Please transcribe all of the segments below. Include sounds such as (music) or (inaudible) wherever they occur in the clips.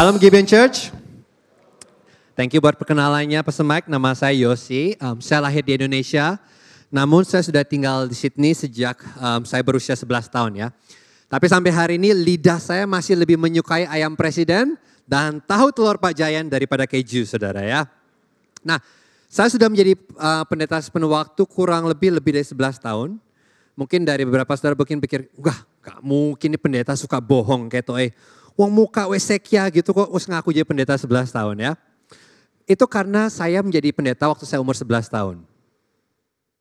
Shalom Gibeon Church. Thank you buat perkenalannya Pastor Mike. Nama saya Yosi. Um, saya lahir di Indonesia. Namun saya sudah tinggal di Sydney sejak um, saya berusia 11 tahun ya. Tapi sampai hari ini lidah saya masih lebih menyukai ayam presiden dan tahu telur Pak Jayan daripada keju saudara ya. Nah saya sudah menjadi uh, pendeta sepenuh waktu kurang lebih lebih dari 11 tahun. Mungkin dari beberapa saudara mungkin pikir, wah gak mungkin pendeta suka bohong kayak toh eh. Wong muka wesekya gitu kok us ngaku jadi pendeta 11 tahun ya. Itu karena saya menjadi pendeta waktu saya umur 11 tahun.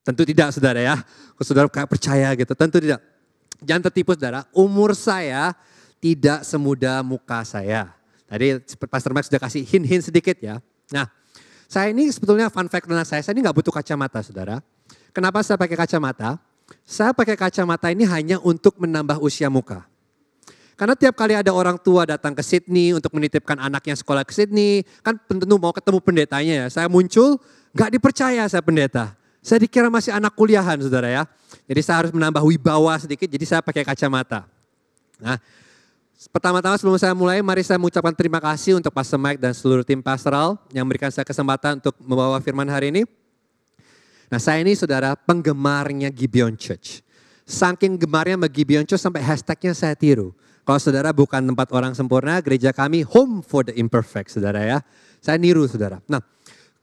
Tentu tidak saudara ya. Kalau saudara percaya gitu, tentu tidak. Jangan tertipu saudara, umur saya tidak semudah muka saya. Tadi Pastor Max sudah kasih hint-hint sedikit ya. Nah, saya ini sebetulnya fun fact tentang saya, saya ini nggak butuh kacamata saudara. Kenapa saya pakai kacamata? Saya pakai kacamata ini hanya untuk menambah usia muka. Karena tiap kali ada orang tua datang ke Sydney untuk menitipkan anaknya sekolah ke Sydney, kan tentu mau ketemu pendetanya ya. Saya muncul, nggak dipercaya saya pendeta. Saya dikira masih anak kuliahan saudara ya. Jadi saya harus menambah wibawa sedikit, jadi saya pakai kacamata. Nah, pertama-tama sebelum saya mulai, mari saya mengucapkan terima kasih untuk Pastor Mike dan seluruh tim pastoral yang memberikan saya kesempatan untuk membawa firman hari ini. Nah saya ini saudara penggemarnya Gibeon Church. Saking gemarnya sama Gibeon Church sampai hashtagnya saya tiru. Kalau saudara bukan tempat orang sempurna, gereja kami home for the imperfect saudara ya. Saya niru saudara. Nah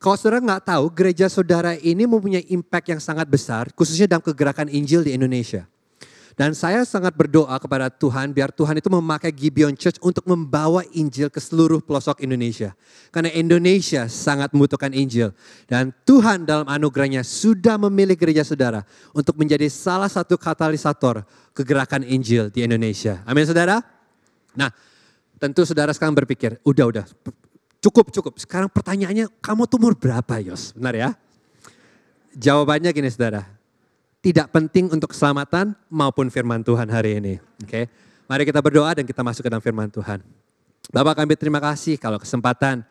kalau saudara nggak tahu, gereja saudara ini mempunyai impact yang sangat besar, khususnya dalam kegerakan Injil di Indonesia. Dan saya sangat berdoa kepada Tuhan, biar Tuhan itu memakai Gibeon Church untuk membawa Injil ke seluruh pelosok Indonesia. Karena Indonesia sangat membutuhkan Injil. Dan Tuhan dalam anugerahnya sudah memilih gereja saudara untuk menjadi salah satu katalisator kegerakan Injil di Indonesia. Amin saudara? Nah, tentu saudara sekarang berpikir, udah, udah, Cukup, cukup. Sekarang pertanyaannya, kamu umur berapa Yos? Benar ya? Jawabannya gini saudara. Tidak penting untuk keselamatan maupun firman Tuhan hari ini. Oke, Mari kita berdoa dan kita masuk ke dalam firman Tuhan. Bapak kami terima kasih kalau kesempatan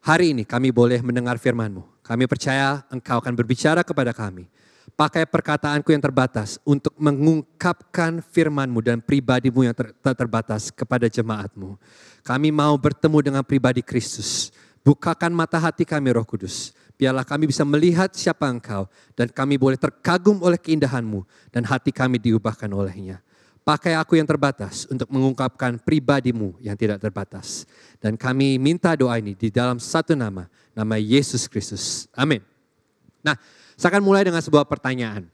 hari ini kami boleh mendengar firman-Mu. Kami percaya Engkau akan berbicara kepada kami. Pakai perkataanku yang terbatas untuk mengungkapkan firman-Mu dan pribadimu yang ter terbatas kepada jemaat-Mu. Kami mau bertemu dengan pribadi Kristus. Bukakan mata hati kami roh kudus. Biarlah kami bisa melihat siapa engkau dan kami boleh terkagum oleh keindahanmu dan hati kami diubahkan olehnya. Pakai aku yang terbatas untuk mengungkapkan pribadimu yang tidak terbatas. Dan kami minta doa ini di dalam satu nama, nama Yesus Kristus. Amin. Nah, saya akan mulai dengan sebuah pertanyaan.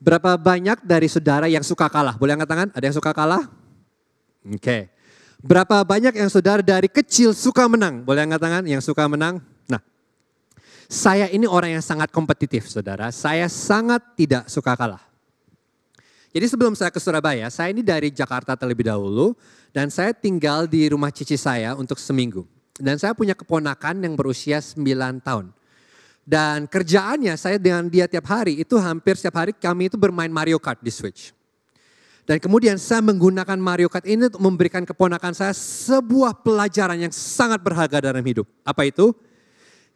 Berapa banyak dari saudara yang suka kalah? Boleh angkat tangan? Ada yang suka kalah? Oke. Okay. Berapa banyak yang saudara dari kecil suka menang? Boleh angkat tangan yang suka menang? Saya ini orang yang sangat kompetitif saudara. Saya sangat tidak suka kalah. Jadi sebelum saya ke Surabaya, saya ini dari Jakarta terlebih dahulu. Dan saya tinggal di rumah cici saya untuk seminggu. Dan saya punya keponakan yang berusia 9 tahun. Dan kerjaannya saya dengan dia tiap hari, itu hampir setiap hari kami itu bermain Mario Kart di Switch. Dan kemudian saya menggunakan Mario Kart ini untuk memberikan keponakan saya sebuah pelajaran yang sangat berharga dalam hidup. Apa itu?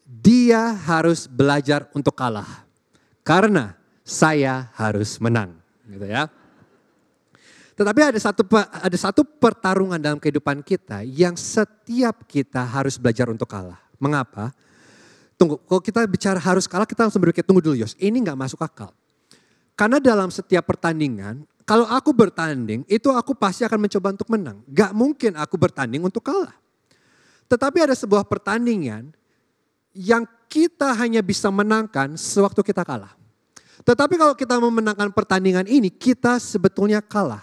Dia harus belajar untuk kalah. Karena saya harus menang. Gitu ya. Tetapi ada satu ada satu pertarungan dalam kehidupan kita yang setiap kita harus belajar untuk kalah. Mengapa? Tunggu, kalau kita bicara harus kalah, kita langsung berpikir, tunggu dulu Yos, ini nggak masuk akal. Karena dalam setiap pertandingan, kalau aku bertanding, itu aku pasti akan mencoba untuk menang. Gak mungkin aku bertanding untuk kalah. Tetapi ada sebuah pertandingan yang kita hanya bisa menangkan sewaktu kita kalah. Tetapi kalau kita memenangkan pertandingan ini, kita sebetulnya kalah.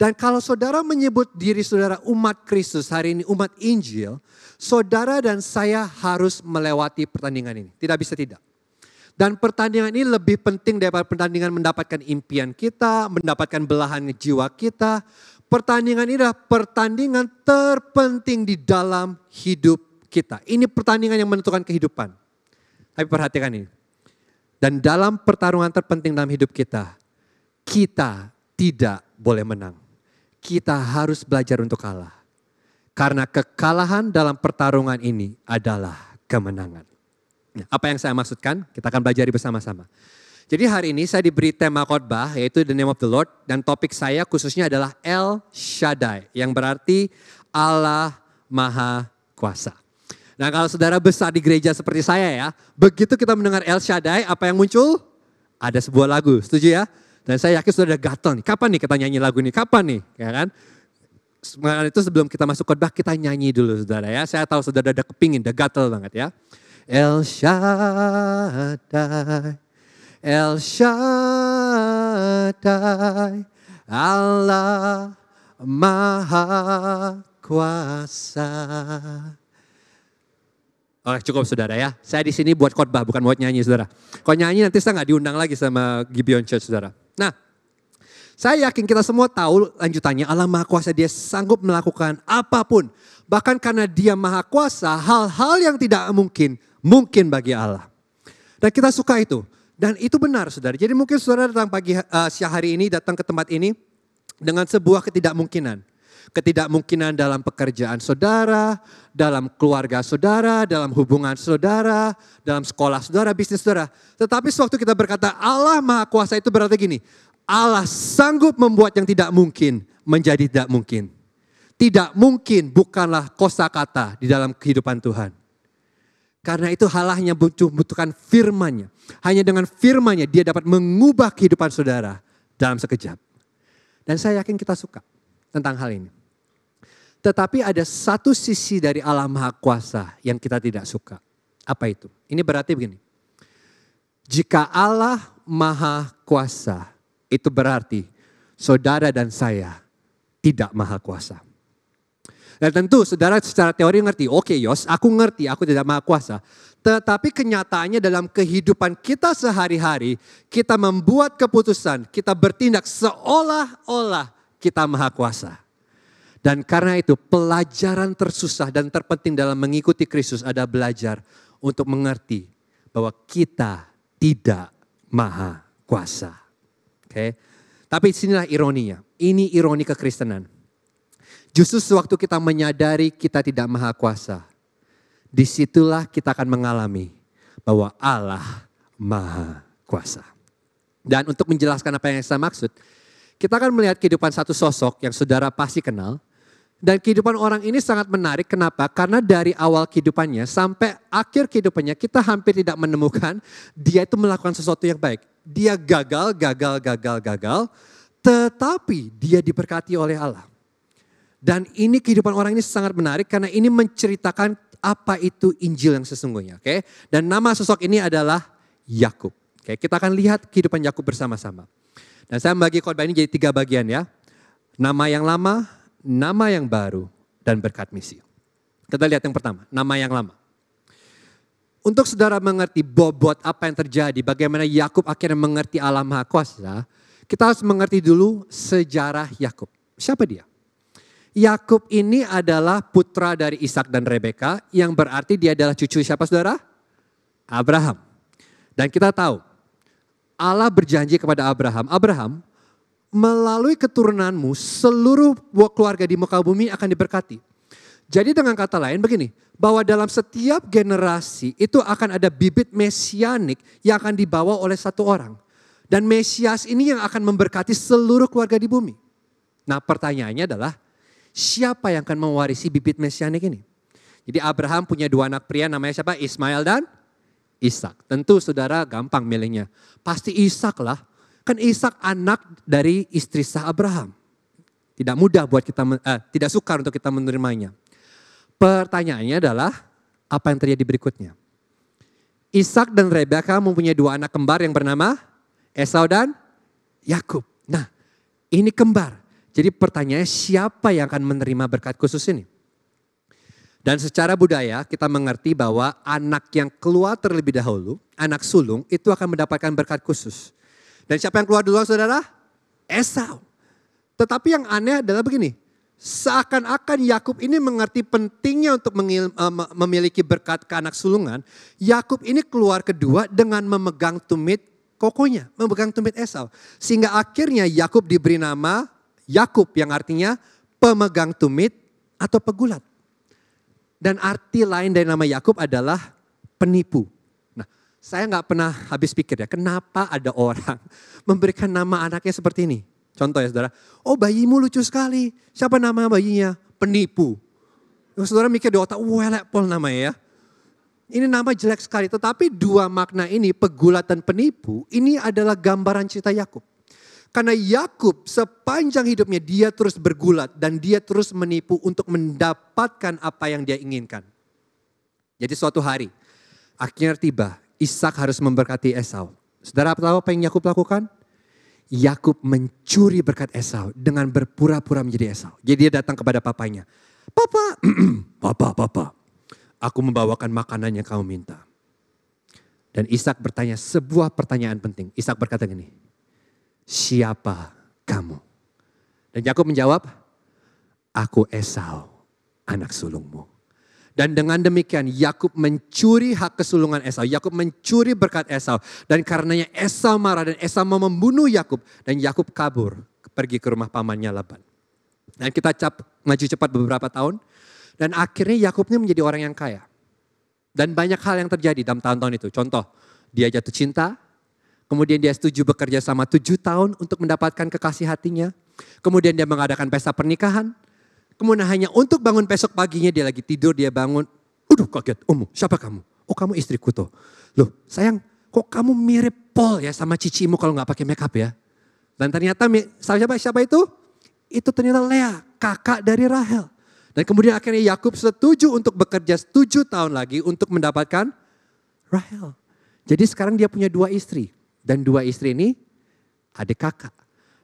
Dan kalau saudara menyebut diri saudara umat Kristus hari ini, umat Injil, saudara dan saya harus melewati pertandingan ini. Tidak bisa tidak. Dan pertandingan ini lebih penting daripada pertandingan mendapatkan impian kita, mendapatkan belahan jiwa kita. Pertandingan ini adalah pertandingan terpenting di dalam hidup kita. Ini pertandingan yang menentukan kehidupan. Tapi perhatikan ini. Dan dalam pertarungan terpenting dalam hidup kita, kita tidak boleh menang. Kita harus belajar untuk kalah. Karena kekalahan dalam pertarungan ini adalah kemenangan. Nah, apa yang saya maksudkan? Kita akan belajar bersama-sama. Jadi hari ini saya diberi tema khotbah yaitu The Name of the Lord dan topik saya khususnya adalah El Shaddai yang berarti Allah Maha Kuasa. Nah kalau saudara besar di gereja seperti saya ya, begitu kita mendengar El Shaddai, apa yang muncul? Ada sebuah lagu, setuju ya? Dan saya yakin sudah ada gatel nih, kapan nih kita nyanyi lagu ini, kapan nih? Ya kan? Semangat itu sebelum kita masuk khotbah kita nyanyi dulu saudara ya. Saya tahu saudara ada kepingin, ada gatel banget ya. El Shaddai, El Shaddai, Allah Maha Kuasa. Oke cukup saudara ya. Saya di sini buat khotbah bukan buat nyanyi saudara. Kalau nyanyi nanti saya nggak diundang lagi sama Gibeon Church saudara. Nah, saya yakin kita semua tahu lanjutannya Allah Maha Kuasa dia sanggup melakukan apa pun. Bahkan karena dia Maha Kuasa hal-hal yang tidak mungkin mungkin bagi Allah. Dan kita suka itu. Dan itu benar saudara. Jadi mungkin saudara datang pagi uh, siang hari ini datang ke tempat ini dengan sebuah ketidakmungkinan ketidakmungkinan dalam pekerjaan saudara, dalam keluarga saudara, dalam hubungan saudara, dalam sekolah saudara, bisnis saudara. Tetapi sewaktu kita berkata Allah Maha Kuasa itu berarti gini, Allah sanggup membuat yang tidak mungkin menjadi tidak mungkin. Tidak mungkin bukanlah kosakata di dalam kehidupan Tuhan. Karena itu halahnya butuhkan firmannya. Hanya dengan firmannya dia dapat mengubah kehidupan saudara dalam sekejap. Dan saya yakin kita suka tentang hal ini. Tetapi ada satu sisi dari Allah Maha Kuasa yang kita tidak suka. Apa itu? Ini berarti begini. Jika Allah Maha Kuasa, itu berarti saudara dan saya tidak Maha Kuasa. Dan tentu saudara secara teori ngerti, oke okay, Yos, aku ngerti, aku tidak Maha Kuasa. Tetapi kenyataannya dalam kehidupan kita sehari-hari, kita membuat keputusan, kita bertindak seolah-olah kita Maha Kuasa. Dan karena itu pelajaran tersusah dan terpenting dalam mengikuti Kristus ada belajar untuk mengerti bahwa kita tidak maha kuasa. Oke. Okay? Tapi sinilah ironinya. Ini ironi kekristenan. Justru sewaktu kita menyadari kita tidak maha kuasa. Di situlah kita akan mengalami bahwa Allah maha kuasa. Dan untuk menjelaskan apa yang saya maksud, kita akan melihat kehidupan satu sosok yang saudara pasti kenal, dan kehidupan orang ini sangat menarik. Kenapa? Karena dari awal kehidupannya sampai akhir kehidupannya kita hampir tidak menemukan dia itu melakukan sesuatu yang baik. Dia gagal, gagal, gagal, gagal. Tetapi dia diberkati oleh Allah. Dan ini kehidupan orang ini sangat menarik karena ini menceritakan apa itu Injil yang sesungguhnya. Oke, Dan nama sosok ini adalah Yakub. Oke, kita akan lihat kehidupan Yakub bersama-sama. Dan saya membagi khotbah ini jadi tiga bagian ya. Nama yang lama, nama yang baru, dan berkat misi. Kita lihat yang pertama, nama yang lama. Untuk saudara mengerti bobot apa yang terjadi, bagaimana Yakub akhirnya mengerti Allah Maha Kuasa, kita harus mengerti dulu sejarah Yakub. Siapa dia? Yakub ini adalah putra dari Ishak dan Rebeka yang berarti dia adalah cucu siapa saudara? Abraham. Dan kita tahu Allah berjanji kepada Abraham, Abraham melalui keturunanmu seluruh keluarga di muka bumi akan diberkati. Jadi dengan kata lain begini, bahwa dalam setiap generasi itu akan ada bibit mesianik yang akan dibawa oleh satu orang. Dan Mesias ini yang akan memberkati seluruh keluarga di bumi. Nah pertanyaannya adalah, siapa yang akan mewarisi bibit mesianik ini? Jadi Abraham punya dua anak pria namanya siapa? Ismail dan Ishak. Tentu saudara gampang milihnya. Pasti Ishak lah. Kan Ishak anak dari istri sah Abraham. Tidak mudah buat kita, eh, tidak sukar untuk kita menerimanya. Pertanyaannya adalah apa yang terjadi berikutnya? Ishak dan Rebeka mempunyai dua anak kembar yang bernama Esau dan Yakub. Nah, ini kembar. Jadi pertanyaannya siapa yang akan menerima berkat khusus ini? Dan secara budaya kita mengerti bahwa anak yang keluar terlebih dahulu, anak sulung itu akan mendapatkan berkat khusus. Dan siapa yang keluar duluan saudara? Esau. Tetapi yang aneh adalah begini. Seakan-akan Yakub ini mengerti pentingnya untuk eh, memiliki berkat ke anak sulungan. Yakub ini keluar kedua dengan memegang tumit kokonya, memegang tumit Esau. Sehingga akhirnya Yakub diberi nama Yakub yang artinya pemegang tumit atau pegulat. Dan arti lain dari nama Yakub adalah penipu. Saya nggak pernah habis pikir ya, kenapa ada orang (laughs) memberikan nama anaknya seperti ini. Contoh ya saudara, oh bayimu lucu sekali. Siapa nama bayinya? penipu. Saudara mikir di otak, welek pol namanya ya. Ini nama jelek sekali, tetapi dua makna ini, pegulat dan penipu, ini adalah gambaran cerita Yakub. Karena Yakub sepanjang hidupnya dia terus bergulat dan dia terus menipu untuk mendapatkan apa yang dia inginkan. Jadi suatu hari akhirnya tiba Ishak harus memberkati Esau. Saudara tahu apa yang Yakub lakukan? Yakub mencuri berkat Esau dengan berpura-pura menjadi Esau. Jadi dia datang kepada papanya. Papa, (clears throat) papa, papa, aku membawakan makanan yang kamu minta. Dan Ishak bertanya sebuah pertanyaan penting. Ishak berkata gini, siapa kamu? Dan Yakub menjawab, aku Esau, anak sulungmu. Dan dengan demikian Yakub mencuri hak kesulungan Esau. Yakub mencuri berkat Esau. Dan karenanya Esau marah dan Esau mau membunuh Yakub. Dan Yakub kabur pergi ke rumah pamannya Laban. Dan kita cap, maju cepat beberapa tahun. Dan akhirnya Yakub ini menjadi orang yang kaya. Dan banyak hal yang terjadi dalam tahun-tahun itu. Contoh, dia jatuh cinta, Kemudian dia setuju bekerja sama tujuh tahun untuk mendapatkan kekasih hatinya. Kemudian dia mengadakan pesta pernikahan. Kemudian hanya untuk bangun besok paginya dia lagi tidur, dia bangun. Udah kaget, Umu, siapa kamu? Oh kamu istriku tuh. Loh sayang, kok kamu mirip Paul ya sama cicimu kalau nggak pakai makeup ya? Dan ternyata siapa, siapa itu? Itu ternyata Lea, kakak dari Rahel. Dan kemudian akhirnya Yakub setuju untuk bekerja tujuh tahun lagi untuk mendapatkan Rahel. Jadi sekarang dia punya dua istri. Dan dua istri ini adik kakak.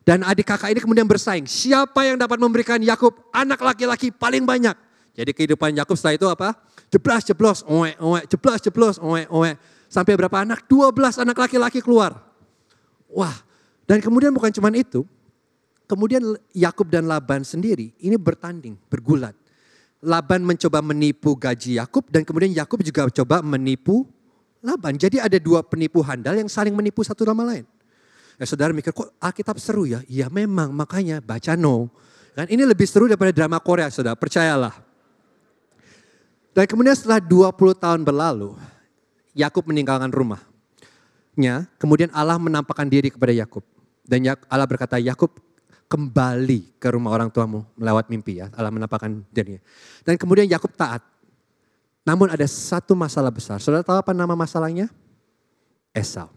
Dan adik kakak ini kemudian bersaing. Siapa yang dapat memberikan Yakub anak laki-laki paling banyak? Jadi kehidupan Yakub setelah itu apa? Jeblas, jeblos, oe, oe, jeblas, jeblos, oe, oe. Sampai berapa anak? 12 anak laki-laki keluar. Wah, dan kemudian bukan cuma itu. Kemudian Yakub dan Laban sendiri ini bertanding, bergulat. Laban mencoba menipu gaji Yakub dan kemudian Yakub juga coba menipu Laban. Jadi ada dua penipu handal yang saling menipu satu sama lain. Ya saudara mikir kok Alkitab seru ya? Iya memang makanya baca no. Kan ini lebih seru daripada drama Korea saudara, percayalah. Dan kemudian setelah 20 tahun berlalu, Yakub meninggalkan rumahnya. Kemudian Allah menampakkan diri kepada Yakub. Dan Allah berkata, Yakub kembali ke rumah orang tuamu melewat mimpi ya. Allah menampakkan dirinya. Dan kemudian Yakub taat. Namun ada satu masalah besar. Saudara tahu apa nama masalahnya? Esau.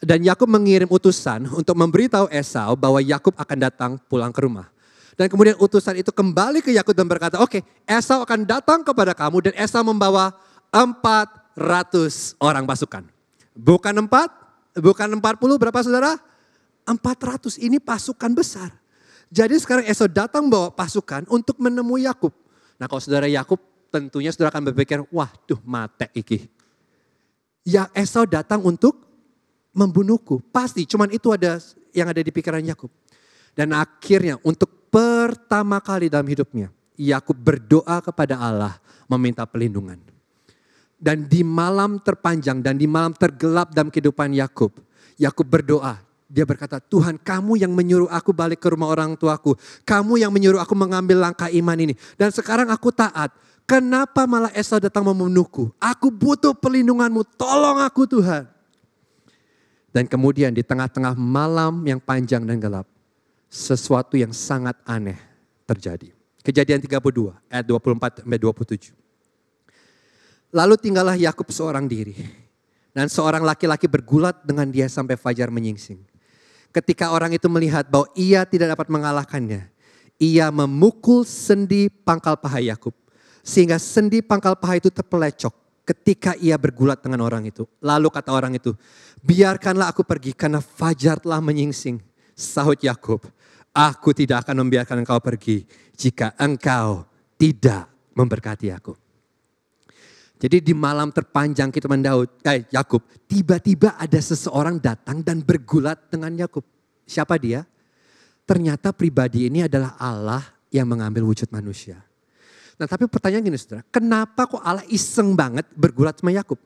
Dan Yakub mengirim utusan untuk memberitahu Esau bahwa Yakub akan datang pulang ke rumah. Dan kemudian utusan itu kembali ke Yakub dan berkata, oke okay, Esau akan datang kepada kamu dan Esau membawa 400 orang pasukan. Bukan 4, bukan 40 berapa saudara? 400 ini pasukan besar. Jadi sekarang Esau datang bawa pasukan untuk menemui Yakub. Nah kalau saudara Yakub tentunya saudara akan berpikir, wah tuh mate iki. Ya Esau datang untuk membunuhku. Pasti, cuman itu ada yang ada di pikiran Yakub. Dan akhirnya untuk pertama kali dalam hidupnya, Yakub berdoa kepada Allah meminta pelindungan. Dan di malam terpanjang dan di malam tergelap dalam kehidupan Yakub, Yakub berdoa, dia berkata, Tuhan kamu yang menyuruh aku balik ke rumah orang tuaku. Kamu yang menyuruh aku mengambil langkah iman ini. Dan sekarang aku taat. Kenapa malah Esau datang membunuhku? Aku butuh pelindunganmu, tolong aku Tuhan. Dan kemudian di tengah-tengah malam yang panjang dan gelap, sesuatu yang sangat aneh terjadi. Kejadian 32 ayat 24 sampai 27. Lalu tinggallah Yakub seorang diri dan seorang laki-laki bergulat dengan dia sampai fajar menyingsing. Ketika orang itu melihat bahwa ia tidak dapat mengalahkannya, ia memukul sendi pangkal paha Yakub sehingga sendi pangkal paha itu terpelecok ketika ia bergulat dengan orang itu. Lalu kata orang itu, biarkanlah aku pergi karena fajar telah menyingsing. Sahut Yakub, aku tidak akan membiarkan engkau pergi jika engkau tidak memberkati aku. Jadi di malam terpanjang kita mendaud, eh Yakub, tiba-tiba ada seseorang datang dan bergulat dengan Yakub. Siapa dia? Ternyata pribadi ini adalah Allah yang mengambil wujud manusia. Nah tapi pertanyaan gini saudara, kenapa kok Allah iseng banget bergulat sama Yakub?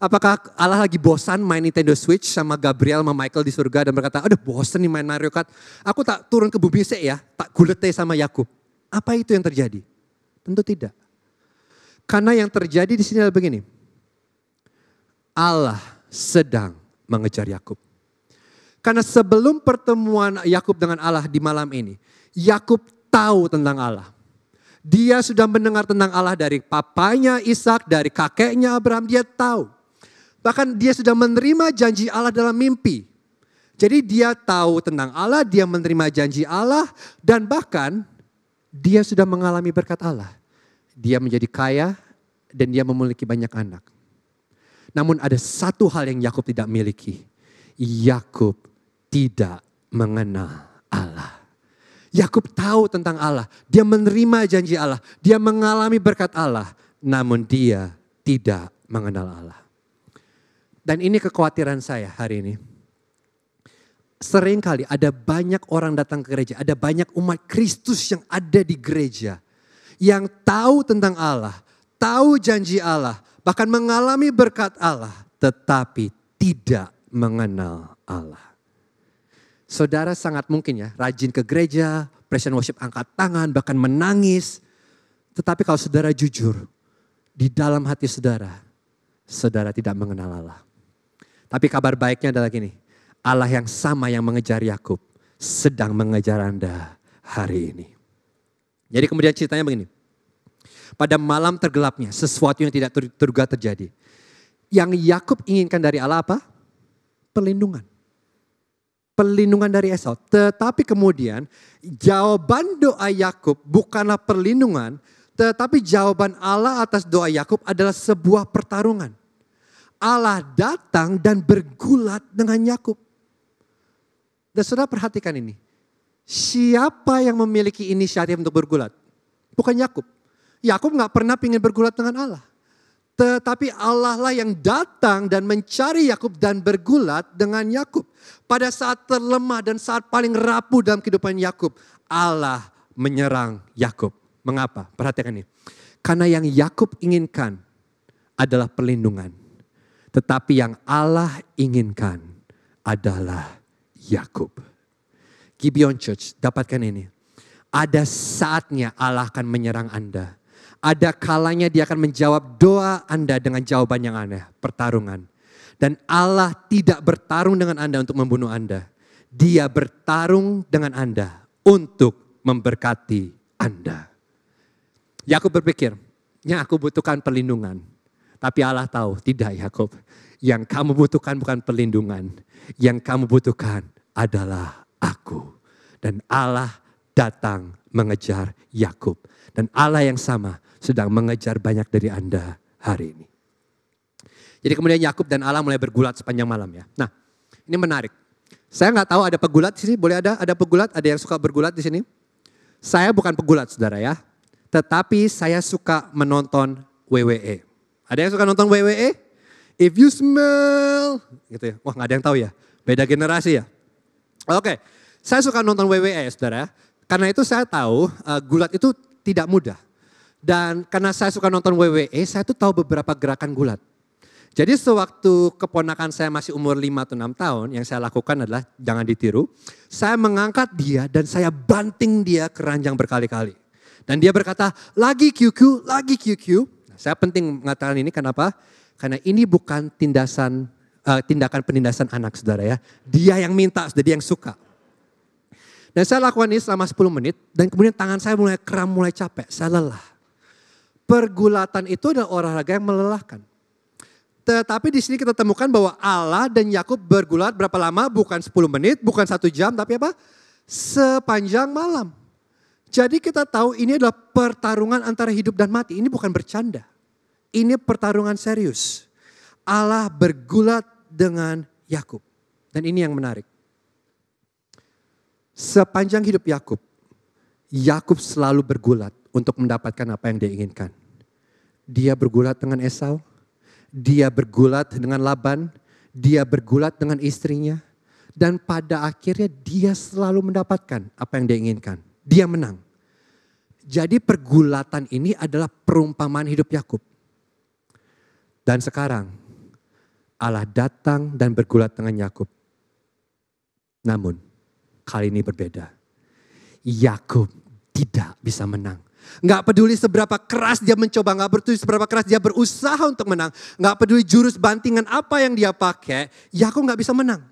Apakah Allah lagi bosan main Nintendo Switch sama Gabriel sama Michael di surga dan berkata, aduh bosan nih main Mario Kart. Aku tak turun ke bumi sih ya, tak gulete sama Yakub. Apa itu yang terjadi? Tentu tidak. Karena yang terjadi di sini adalah begini. Allah sedang mengejar Yakub. Karena sebelum pertemuan Yakub dengan Allah di malam ini, Yakub tahu tentang Allah. Dia sudah mendengar tentang Allah dari papanya Ishak, dari kakeknya Abraham, dia tahu. Bahkan dia sudah menerima janji Allah dalam mimpi. Jadi dia tahu tentang Allah, dia menerima janji Allah, dan bahkan dia sudah mengalami berkat Allah. Dia menjadi kaya dan dia memiliki banyak anak. Namun ada satu hal yang Yakub tidak miliki. Yakub tidak mengenal Allah. Yakub tahu tentang Allah, dia menerima janji Allah, dia mengalami berkat Allah, namun dia tidak mengenal Allah. Dan ini kekhawatiran saya hari ini. Seringkali ada banyak orang datang ke gereja, ada banyak umat Kristus yang ada di gereja. Yang tahu tentang Allah, tahu janji Allah, bahkan mengalami berkat Allah, tetapi tidak mengenal Allah. Saudara sangat mungkin ya rajin ke gereja, present worship angkat tangan, bahkan menangis. Tetapi kalau saudara jujur, di dalam hati saudara, saudara tidak mengenal Allah. Tapi kabar baiknya adalah gini, Allah yang sama yang mengejar Yakub sedang mengejar Anda hari ini. Jadi kemudian ceritanya begini. Pada malam tergelapnya sesuatu yang tidak terduga terjadi. Yang Yakub inginkan dari Allah apa? Perlindungan perlindungan dari Esau. Tetapi kemudian jawaban doa Yakub bukanlah perlindungan, tetapi jawaban Allah atas doa Yakub adalah sebuah pertarungan. Allah datang dan bergulat dengan Yakub. Dan saudara perhatikan ini. Siapa yang memiliki inisiatif untuk bergulat? Bukan Yakub. Yakub nggak pernah ingin bergulat dengan Allah. Tetapi Allah lah yang datang dan mencari Yakub dan bergulat dengan Yakub. Pada saat terlemah dan saat paling rapuh dalam kehidupan Yakub, Allah menyerang Yakub. Mengapa? Perhatikan ini. Karena yang Yakub inginkan adalah perlindungan. Tetapi yang Allah inginkan adalah Yakub. Gibeon Church, dapatkan ini. Ada saatnya Allah akan menyerang Anda ada kalanya dia akan menjawab doa Anda dengan jawaban yang aneh, pertarungan. Dan Allah tidak bertarung dengan Anda untuk membunuh Anda. Dia bertarung dengan Anda untuk memberkati Anda. Yakub berpikir, yang aku butuhkan perlindungan. Tapi Allah tahu, tidak Yakub. Yang kamu butuhkan bukan perlindungan. Yang kamu butuhkan adalah aku. Dan Allah datang mengejar Yakub. Dan Allah yang sama sedang mengejar banyak dari Anda hari ini. Jadi kemudian Yakub dan Allah mulai bergulat sepanjang malam ya. Nah, ini menarik. Saya nggak tahu ada pegulat di sini, boleh ada? Ada pegulat? Ada yang suka bergulat di sini? Saya bukan pegulat, saudara ya. Tetapi saya suka menonton WWE. Ada yang suka nonton WWE? If you smell, gitu ya. Wah nggak ada yang tahu ya. Beda generasi ya. Oke, saya suka nonton WWE, saudara. Karena itu saya tahu uh, gulat itu tidak mudah. Dan karena saya suka nonton WWE, saya tuh tahu beberapa gerakan gulat. Jadi sewaktu keponakan saya masih umur 5 atau 6 tahun, yang saya lakukan adalah jangan ditiru. Saya mengangkat dia dan saya banting dia ke ranjang berkali-kali. Dan dia berkata, lagi QQ, lagi QQ. Nah, saya penting mengatakan ini kenapa? Karena ini bukan tindasan uh, tindakan penindasan anak saudara ya. Dia yang minta, dia yang suka. Dan saya lakukan ini selama 10 menit dan kemudian tangan saya mulai kram, mulai capek, saya lelah. Pergulatan itu adalah olahraga yang melelahkan. Tetapi di sini kita temukan bahwa Allah dan Yakub bergulat berapa lama? Bukan 10 menit, bukan satu jam, tapi apa? Sepanjang malam. Jadi kita tahu ini adalah pertarungan antara hidup dan mati. Ini bukan bercanda. Ini pertarungan serius. Allah bergulat dengan Yakub. Dan ini yang menarik. Sepanjang hidup Yakub, Yakub selalu bergulat untuk mendapatkan apa yang dia inginkan. Dia bergulat dengan Esau, dia bergulat dengan Laban, dia bergulat dengan istrinya, dan pada akhirnya dia selalu mendapatkan apa yang dia inginkan. Dia menang. Jadi pergulatan ini adalah perumpamaan hidup Yakub. Dan sekarang Allah datang dan bergulat dengan Yakub. Namun Kali ini berbeda. Yakub tidak bisa menang. Nggak peduli seberapa keras dia mencoba, nggak peduli seberapa keras dia berusaha untuk menang. Nggak peduli jurus bantingan apa yang dia pakai, Yakub nggak bisa menang.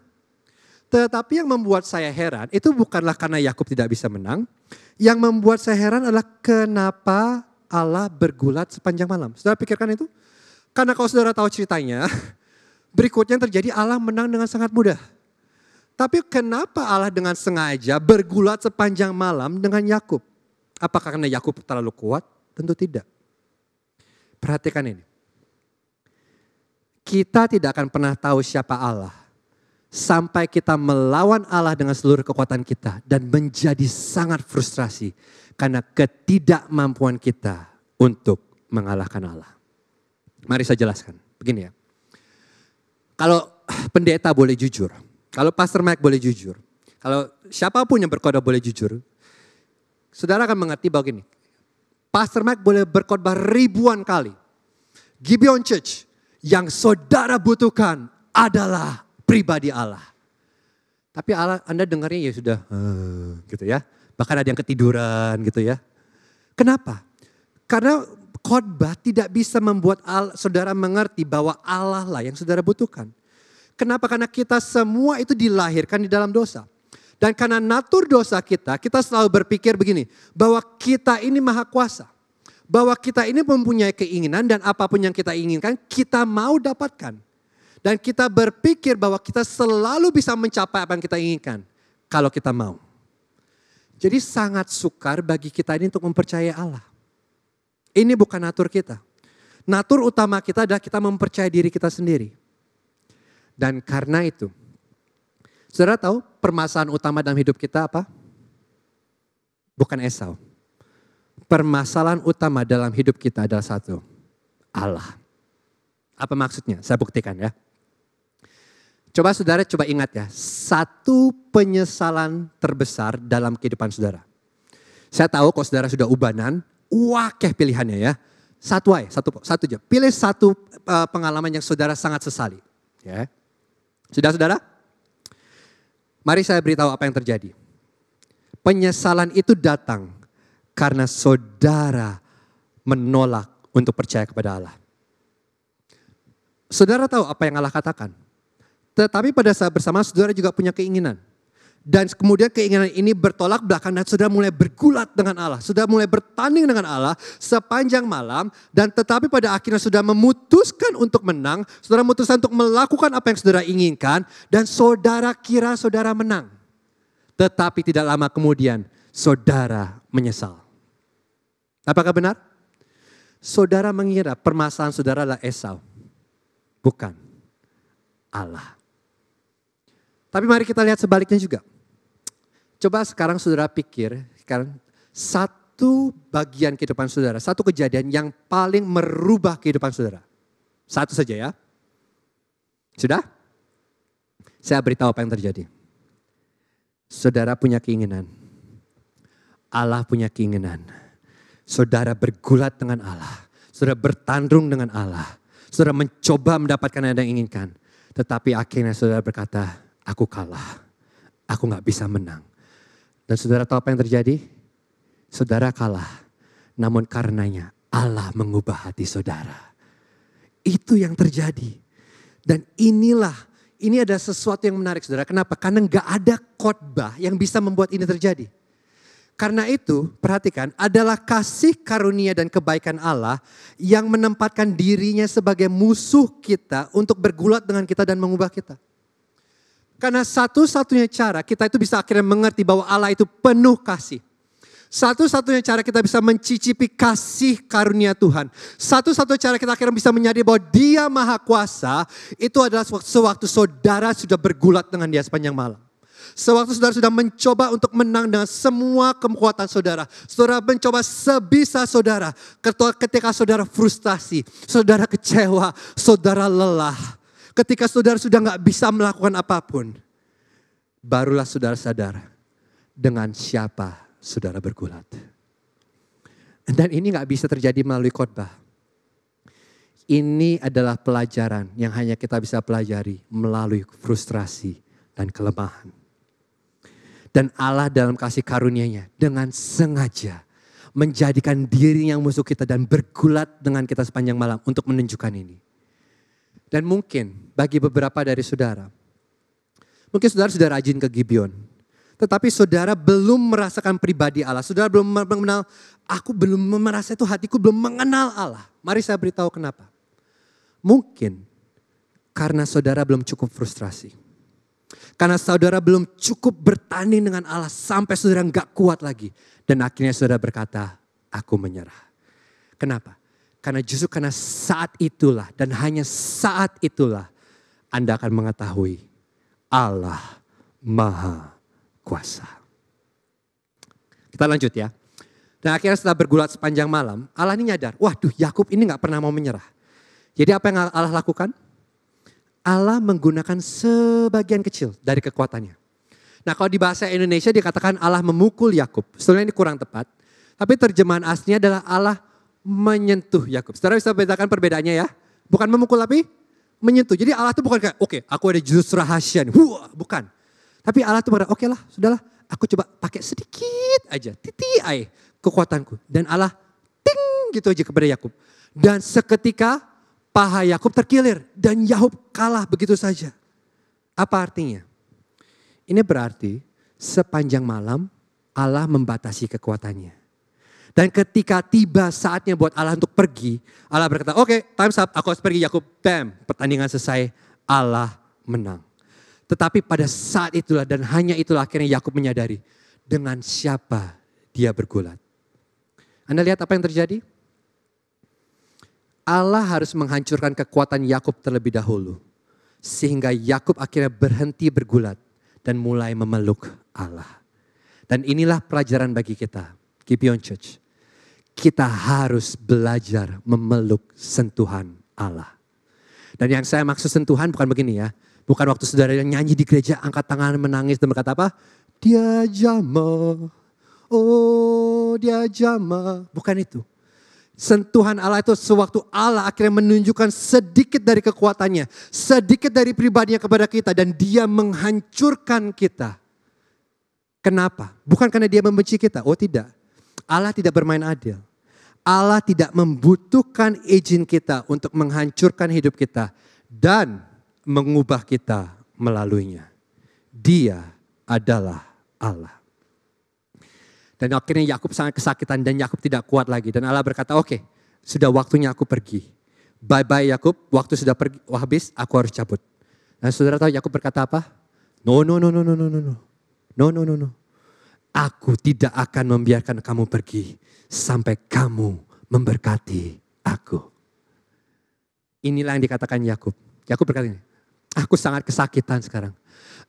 Tetapi yang membuat saya heran itu bukanlah karena Yakub tidak bisa menang. Yang membuat saya heran adalah kenapa Allah bergulat sepanjang malam. Saudara pikirkan itu? Karena kalau saudara tahu ceritanya, (laughs) berikutnya yang terjadi Allah menang dengan sangat mudah. Tapi kenapa Allah dengan sengaja bergulat sepanjang malam dengan Yakub? Apakah karena Yakub terlalu kuat? Tentu tidak. Perhatikan ini. Kita tidak akan pernah tahu siapa Allah sampai kita melawan Allah dengan seluruh kekuatan kita dan menjadi sangat frustrasi karena ketidakmampuan kita untuk mengalahkan Allah. Mari saya jelaskan. Begini ya. Kalau pendeta boleh jujur, kalau Pastor Mike boleh jujur, kalau siapa pun yang berkhotbah boleh jujur, saudara akan mengerti bahwa gini, Pastor Mike boleh berkhotbah ribuan kali. Gibeon Church yang saudara butuhkan adalah pribadi Allah. Tapi Allah Anda dengarnya ya sudah uh, gitu ya. Bahkan ada yang ketiduran gitu ya. Kenapa? Karena khotbah tidak bisa membuat Allah, saudara mengerti bahwa Allah lah yang saudara butuhkan. Kenapa? Karena kita semua itu dilahirkan di dalam dosa. Dan karena natur dosa kita, kita selalu berpikir begini, bahwa kita ini maha kuasa. Bahwa kita ini mempunyai keinginan dan apa pun yang kita inginkan, kita mau dapatkan. Dan kita berpikir bahwa kita selalu bisa mencapai apa yang kita inginkan. Kalau kita mau. Jadi sangat sukar bagi kita ini untuk mempercayai Allah. Ini bukan natur kita. Natur utama kita adalah kita mempercayai diri kita sendiri. Dan karena itu, saudara tahu permasalahan utama dalam hidup kita apa? Bukan Esau. Permasalahan utama dalam hidup kita adalah satu, Allah. Apa maksudnya? Saya buktikan ya. Coba saudara coba ingat ya, satu penyesalan terbesar dalam kehidupan saudara. Saya tahu kalau saudara sudah ubanan, wakeh pilihannya ya. Satu aja, satu, satu aja. Pilih satu uh, pengalaman yang saudara sangat sesali. Ya. Sudah saudara? Mari saya beritahu apa yang terjadi. Penyesalan itu datang karena saudara menolak untuk percaya kepada Allah. Saudara tahu apa yang Allah katakan? Tetapi pada saat bersama saudara juga punya keinginan. Dan kemudian keinginan ini bertolak belakang dan sudah mulai bergulat dengan Allah. Sudah mulai bertanding dengan Allah sepanjang malam. Dan tetapi pada akhirnya sudah memutuskan untuk menang. Saudara memutuskan untuk melakukan apa yang saudara inginkan. Dan saudara kira saudara menang. Tetapi tidak lama kemudian saudara menyesal. Apakah benar? Saudara mengira permasalahan saudara adalah Esau. Bukan. Allah. Tapi mari kita lihat sebaliknya juga. Coba sekarang saudara pikir, sekarang satu bagian kehidupan saudara, satu kejadian yang paling merubah kehidupan saudara. Satu saja ya. Sudah? Saya beritahu apa yang terjadi. Saudara punya keinginan. Allah punya keinginan. Saudara bergulat dengan Allah. Saudara bertandung dengan Allah. Saudara mencoba mendapatkan yang inginkan. Tetapi akhirnya saudara berkata, aku kalah. Aku gak bisa menang. Dan saudara tahu apa yang terjadi? Saudara kalah. Namun karenanya Allah mengubah hati saudara. Itu yang terjadi. Dan inilah, ini ada sesuatu yang menarik saudara. Kenapa? Karena gak ada khotbah yang bisa membuat ini terjadi. Karena itu, perhatikan, adalah kasih karunia dan kebaikan Allah yang menempatkan dirinya sebagai musuh kita untuk bergulat dengan kita dan mengubah kita. Karena satu-satunya cara kita itu bisa akhirnya mengerti bahwa Allah itu penuh kasih. Satu-satunya cara kita bisa mencicipi kasih karunia Tuhan. Satu-satunya cara kita akhirnya bisa menyadari bahwa dia maha kuasa. Itu adalah sewaktu saudara sudah bergulat dengan dia sepanjang malam. Sewaktu saudara sudah mencoba untuk menang dengan semua kekuatan saudara. Saudara mencoba sebisa saudara. Ketika saudara frustasi, saudara kecewa, saudara lelah Ketika saudara sudah nggak bisa melakukan apa pun, barulah saudara sadar dengan siapa saudara bergulat. Dan ini nggak bisa terjadi melalui khotbah. Ini adalah pelajaran yang hanya kita bisa pelajari melalui frustrasi dan kelemahan. Dan Allah dalam kasih karunia-Nya dengan sengaja menjadikan diri yang musuh kita dan bergulat dengan kita sepanjang malam untuk menunjukkan ini. Dan mungkin bagi beberapa dari saudara, Mungkin saudara sudah rajin ke Gibeon. Tetapi saudara belum merasakan pribadi Allah. Saudara belum mengenal, aku belum merasa itu hatiku belum mengenal Allah. Mari saya beritahu kenapa. Mungkin karena saudara belum cukup frustrasi. Karena saudara belum cukup bertanding dengan Allah sampai saudara nggak kuat lagi. Dan akhirnya saudara berkata, aku menyerah. Kenapa? Karena justru karena saat itulah dan hanya saat itulah Anda akan mengetahui Allah Maha Kuasa. Kita lanjut ya. Dan akhirnya setelah bergulat sepanjang malam, Allah ini nyadar, waduh Yakub ini nggak pernah mau menyerah. Jadi apa yang Allah lakukan? Allah menggunakan sebagian kecil dari kekuatannya. Nah kalau di bahasa Indonesia dikatakan Allah memukul Yakub. Sebenarnya ini kurang tepat. Tapi terjemahan aslinya adalah Allah menyentuh Yakub. Saudara bisa bedakan perbedaannya ya. Bukan memukul tapi menyentuh. Jadi Allah itu bukan kayak, oke okay, aku ada jurus rahasia nih. Wah, bukan. Tapi Allah itu berkata, oke okay lah sudahlah aku coba pakai sedikit aja. Titi ay kekuatanku. Dan Allah ting gitu aja kepada Yakub. Dan seketika paha Yakub terkilir dan Yakub kalah begitu saja. Apa artinya? Ini berarti sepanjang malam Allah membatasi kekuatannya. Dan ketika tiba saatnya buat Allah untuk pergi, Allah berkata, oke okay, time's up, aku harus pergi Yakub. Bam, pertandingan selesai, Allah menang. Tetapi pada saat itulah dan hanya itulah akhirnya Yakub menyadari dengan siapa dia bergulat. Anda lihat apa yang terjadi? Allah harus menghancurkan kekuatan Yakub terlebih dahulu. Sehingga Yakub akhirnya berhenti bergulat dan mulai memeluk Allah. Dan inilah pelajaran bagi kita, Gibeon Church kita harus belajar memeluk sentuhan Allah. Dan yang saya maksud sentuhan bukan begini ya. Bukan waktu saudara yang nyanyi di gereja angkat tangan menangis dan berkata apa? Dia jama, oh dia jama. Bukan itu. Sentuhan Allah itu sewaktu Allah akhirnya menunjukkan sedikit dari kekuatannya. Sedikit dari pribadinya kepada kita dan dia menghancurkan kita. Kenapa? Bukan karena dia membenci kita. Oh tidak Allah tidak bermain adil. Allah tidak membutuhkan izin kita untuk menghancurkan hidup kita dan mengubah kita melaluinya. Dia adalah Allah. Dan akhirnya Yakub sangat kesakitan dan Yakub tidak kuat lagi. Dan Allah berkata, oke okay, sudah waktunya aku pergi. Bye-bye Yakub, waktu sudah pergi, habis, aku harus cabut. Dan saudara tahu Yakub berkata apa? No, no, no, no, no, no, no, no. No, no, no, no. Aku tidak akan membiarkan kamu pergi sampai kamu memberkati aku. Inilah yang dikatakan Yakub. Yakub berkata ini, aku sangat kesakitan sekarang.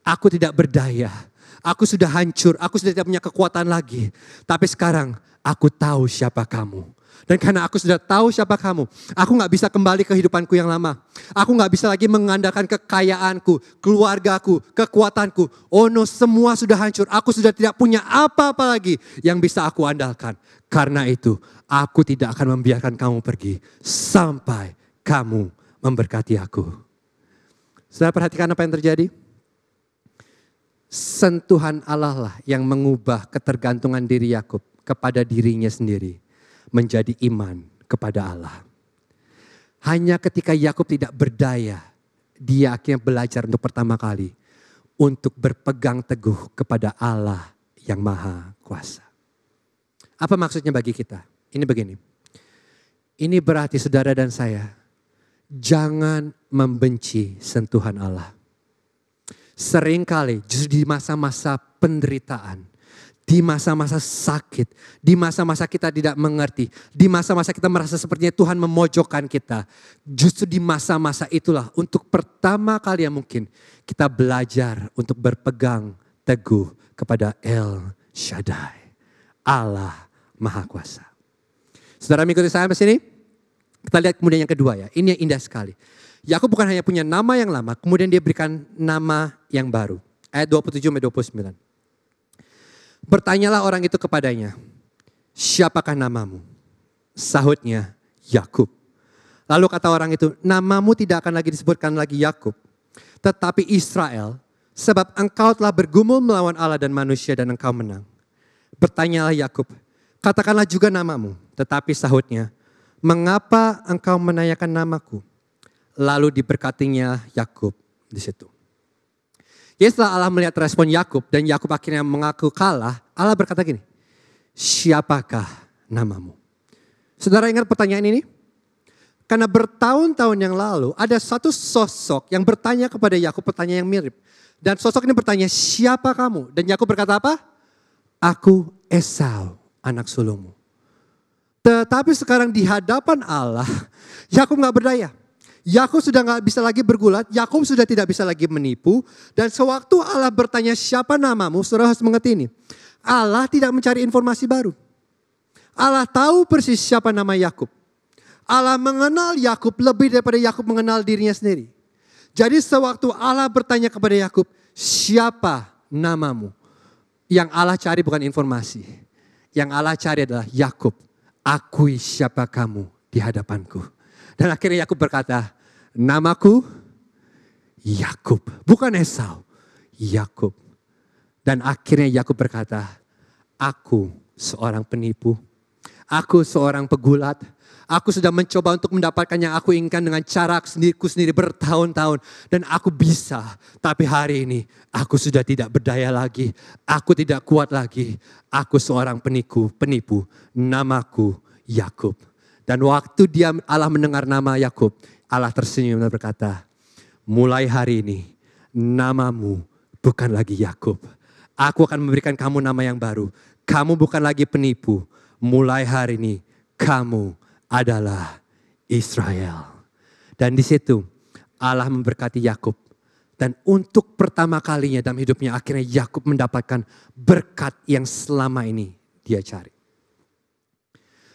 Aku tidak berdaya. Aku sudah hancur, aku sudah tidak punya kekuatan lagi. Tapi sekarang aku tahu siapa kamu. Dan karena aku sudah tahu siapa kamu, aku gak bisa kembali ke kehidupanku yang lama. Aku gak bisa lagi mengandalkan kekayaanku, keluargaku, kekuatanku. Oh no, semua sudah hancur. Aku sudah tidak punya apa-apa lagi yang bisa aku andalkan. Karena itu, aku tidak akan membiarkan kamu pergi sampai kamu memberkati aku. Sudah perhatikan apa yang terjadi? Sentuhan Allah lah yang mengubah ketergantungan diri Yakub kepada dirinya sendiri menjadi iman kepada Allah. Hanya ketika Yakub tidak berdaya, dia akhirnya belajar untuk pertama kali untuk berpegang teguh kepada Allah yang maha kuasa. Apa maksudnya bagi kita? Ini begini. Ini berarti saudara dan saya, jangan membenci sentuhan Allah. Seringkali justru di masa-masa penderitaan, di masa-masa sakit, di masa-masa kita tidak mengerti, di masa-masa kita merasa sepertinya Tuhan memojokkan kita. Justru di masa-masa itulah untuk pertama kali yang mungkin kita belajar untuk berpegang teguh kepada El Shaddai. Allah Maha Kuasa. Saudara mengikuti saya sampai sini? Kita lihat kemudian yang kedua ya, ini yang indah sekali. Yakub bukan hanya punya nama yang lama, kemudian dia berikan nama yang baru. Ayat 27 29. Bertanyalah orang itu kepadanya, siapakah namamu? Sahutnya, Yakub. Lalu kata orang itu, namamu tidak akan lagi disebutkan lagi Yakub, tetapi Israel, sebab engkau telah bergumul melawan Allah dan manusia dan engkau menang. Bertanyalah Yakub, katakanlah juga namamu, tetapi sahutnya, mengapa engkau menanyakan namaku? Lalu diberkatinya Yakub di situ. Ya setelah Allah melihat respon Yakub dan Yakub akhirnya mengaku kalah, Allah berkata gini, siapakah namamu? Saudara ingat pertanyaan ini? Karena bertahun-tahun yang lalu ada satu sosok yang bertanya kepada Yakub pertanyaan yang mirip. Dan sosok ini bertanya, siapa kamu? Dan Yakub berkata apa? Aku Esau, anak sulungmu. Tetapi sekarang di hadapan Allah, (laughs) Yakub nggak berdaya. Yakub sudah nggak bisa lagi bergulat, Yakub sudah tidak bisa lagi menipu. Dan sewaktu Allah bertanya siapa namamu, saudara harus mengerti ini. Allah tidak mencari informasi baru. Allah tahu persis siapa nama Yakub. Allah mengenal Yakub lebih daripada Yakub mengenal dirinya sendiri. Jadi sewaktu Allah bertanya kepada Yakub, siapa namamu? Yang Allah cari bukan informasi. Yang Allah cari adalah Yakub, akui siapa kamu di hadapanku. Dan akhirnya Yakub berkata, namaku Yakub, bukan Esau, Yakub. Dan akhirnya Yakub berkata, aku seorang penipu, aku seorang pegulat, Aku sudah mencoba untuk mendapatkan yang aku inginkan dengan cara sendiriku sendiri bertahun-tahun. Dan aku bisa. Tapi hari ini aku sudah tidak berdaya lagi. Aku tidak kuat lagi. Aku seorang penipu, penipu. Namaku Yakub. Dan waktu dia Allah mendengar nama Yakub, Allah tersenyum dan berkata, mulai hari ini namamu bukan lagi Yakub. Aku akan memberikan kamu nama yang baru. Kamu bukan lagi penipu. Mulai hari ini kamu adalah Israel. Dan di situ Allah memberkati Yakub. Dan untuk pertama kalinya dalam hidupnya akhirnya Yakub mendapatkan berkat yang selama ini dia cari.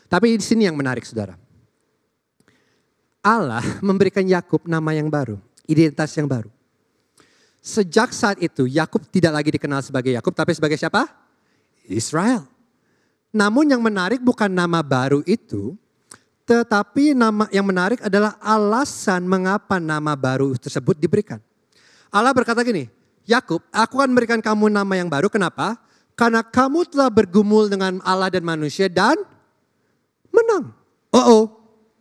Tapi di sini yang menarik saudara. Allah (laughs) memberikan Yakub nama yang baru, identitas yang baru. Sejak saat itu Yakub tidak lagi dikenal sebagai Yakub tapi sebagai siapa? Israel. Namun yang menarik bukan nama baru itu, tetapi nama yang menarik adalah alasan mengapa nama baru tersebut diberikan. Allah berkata gini, Yakub, aku akan memberikan kamu nama yang baru. Kenapa? Karena kamu telah bergumul dengan Allah dan manusia dan menang. Oh, oh,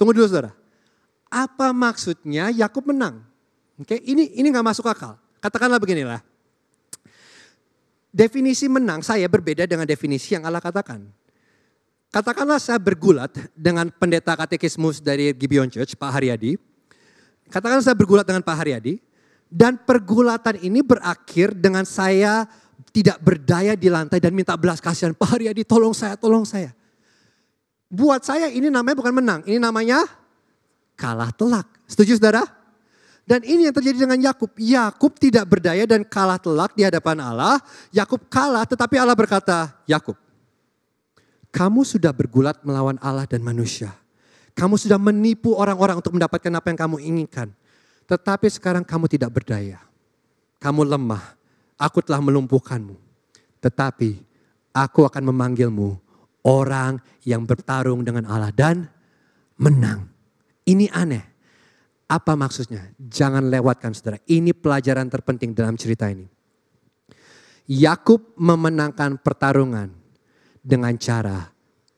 tunggu dulu saudara. Apa maksudnya Yakub menang? Oke, ini ini nggak masuk akal. Katakanlah beginilah. Definisi menang saya berbeda dengan definisi yang Allah katakan. Katakanlah saya bergulat dengan pendeta katekismus dari Gibeon Church, Pak Haryadi. Katakanlah saya bergulat dengan Pak Haryadi. Dan pergulatan ini berakhir dengan saya tidak berdaya di lantai dan minta belas kasihan. Pak Haryadi tolong saya, tolong saya. Buat saya ini namanya bukan menang, ini namanya kalah telak. Setuju saudara? Dan ini yang terjadi dengan Yakub. Yakub tidak berdaya dan kalah telak di hadapan Allah. Yakub kalah tetapi Allah berkata, Yakub, kamu sudah bergulat melawan Allah dan manusia. Kamu sudah menipu orang-orang untuk mendapatkan apa yang kamu inginkan. Tetapi sekarang kamu tidak berdaya. Kamu lemah. Aku telah melumpuhkanmu. Tetapi aku akan memanggilmu orang yang bertarung dengan Allah dan menang. Ini aneh. Apa maksudnya? Jangan lewatkan saudara. Ini pelajaran terpenting dalam cerita ini. Yakub memenangkan pertarungan dengan cara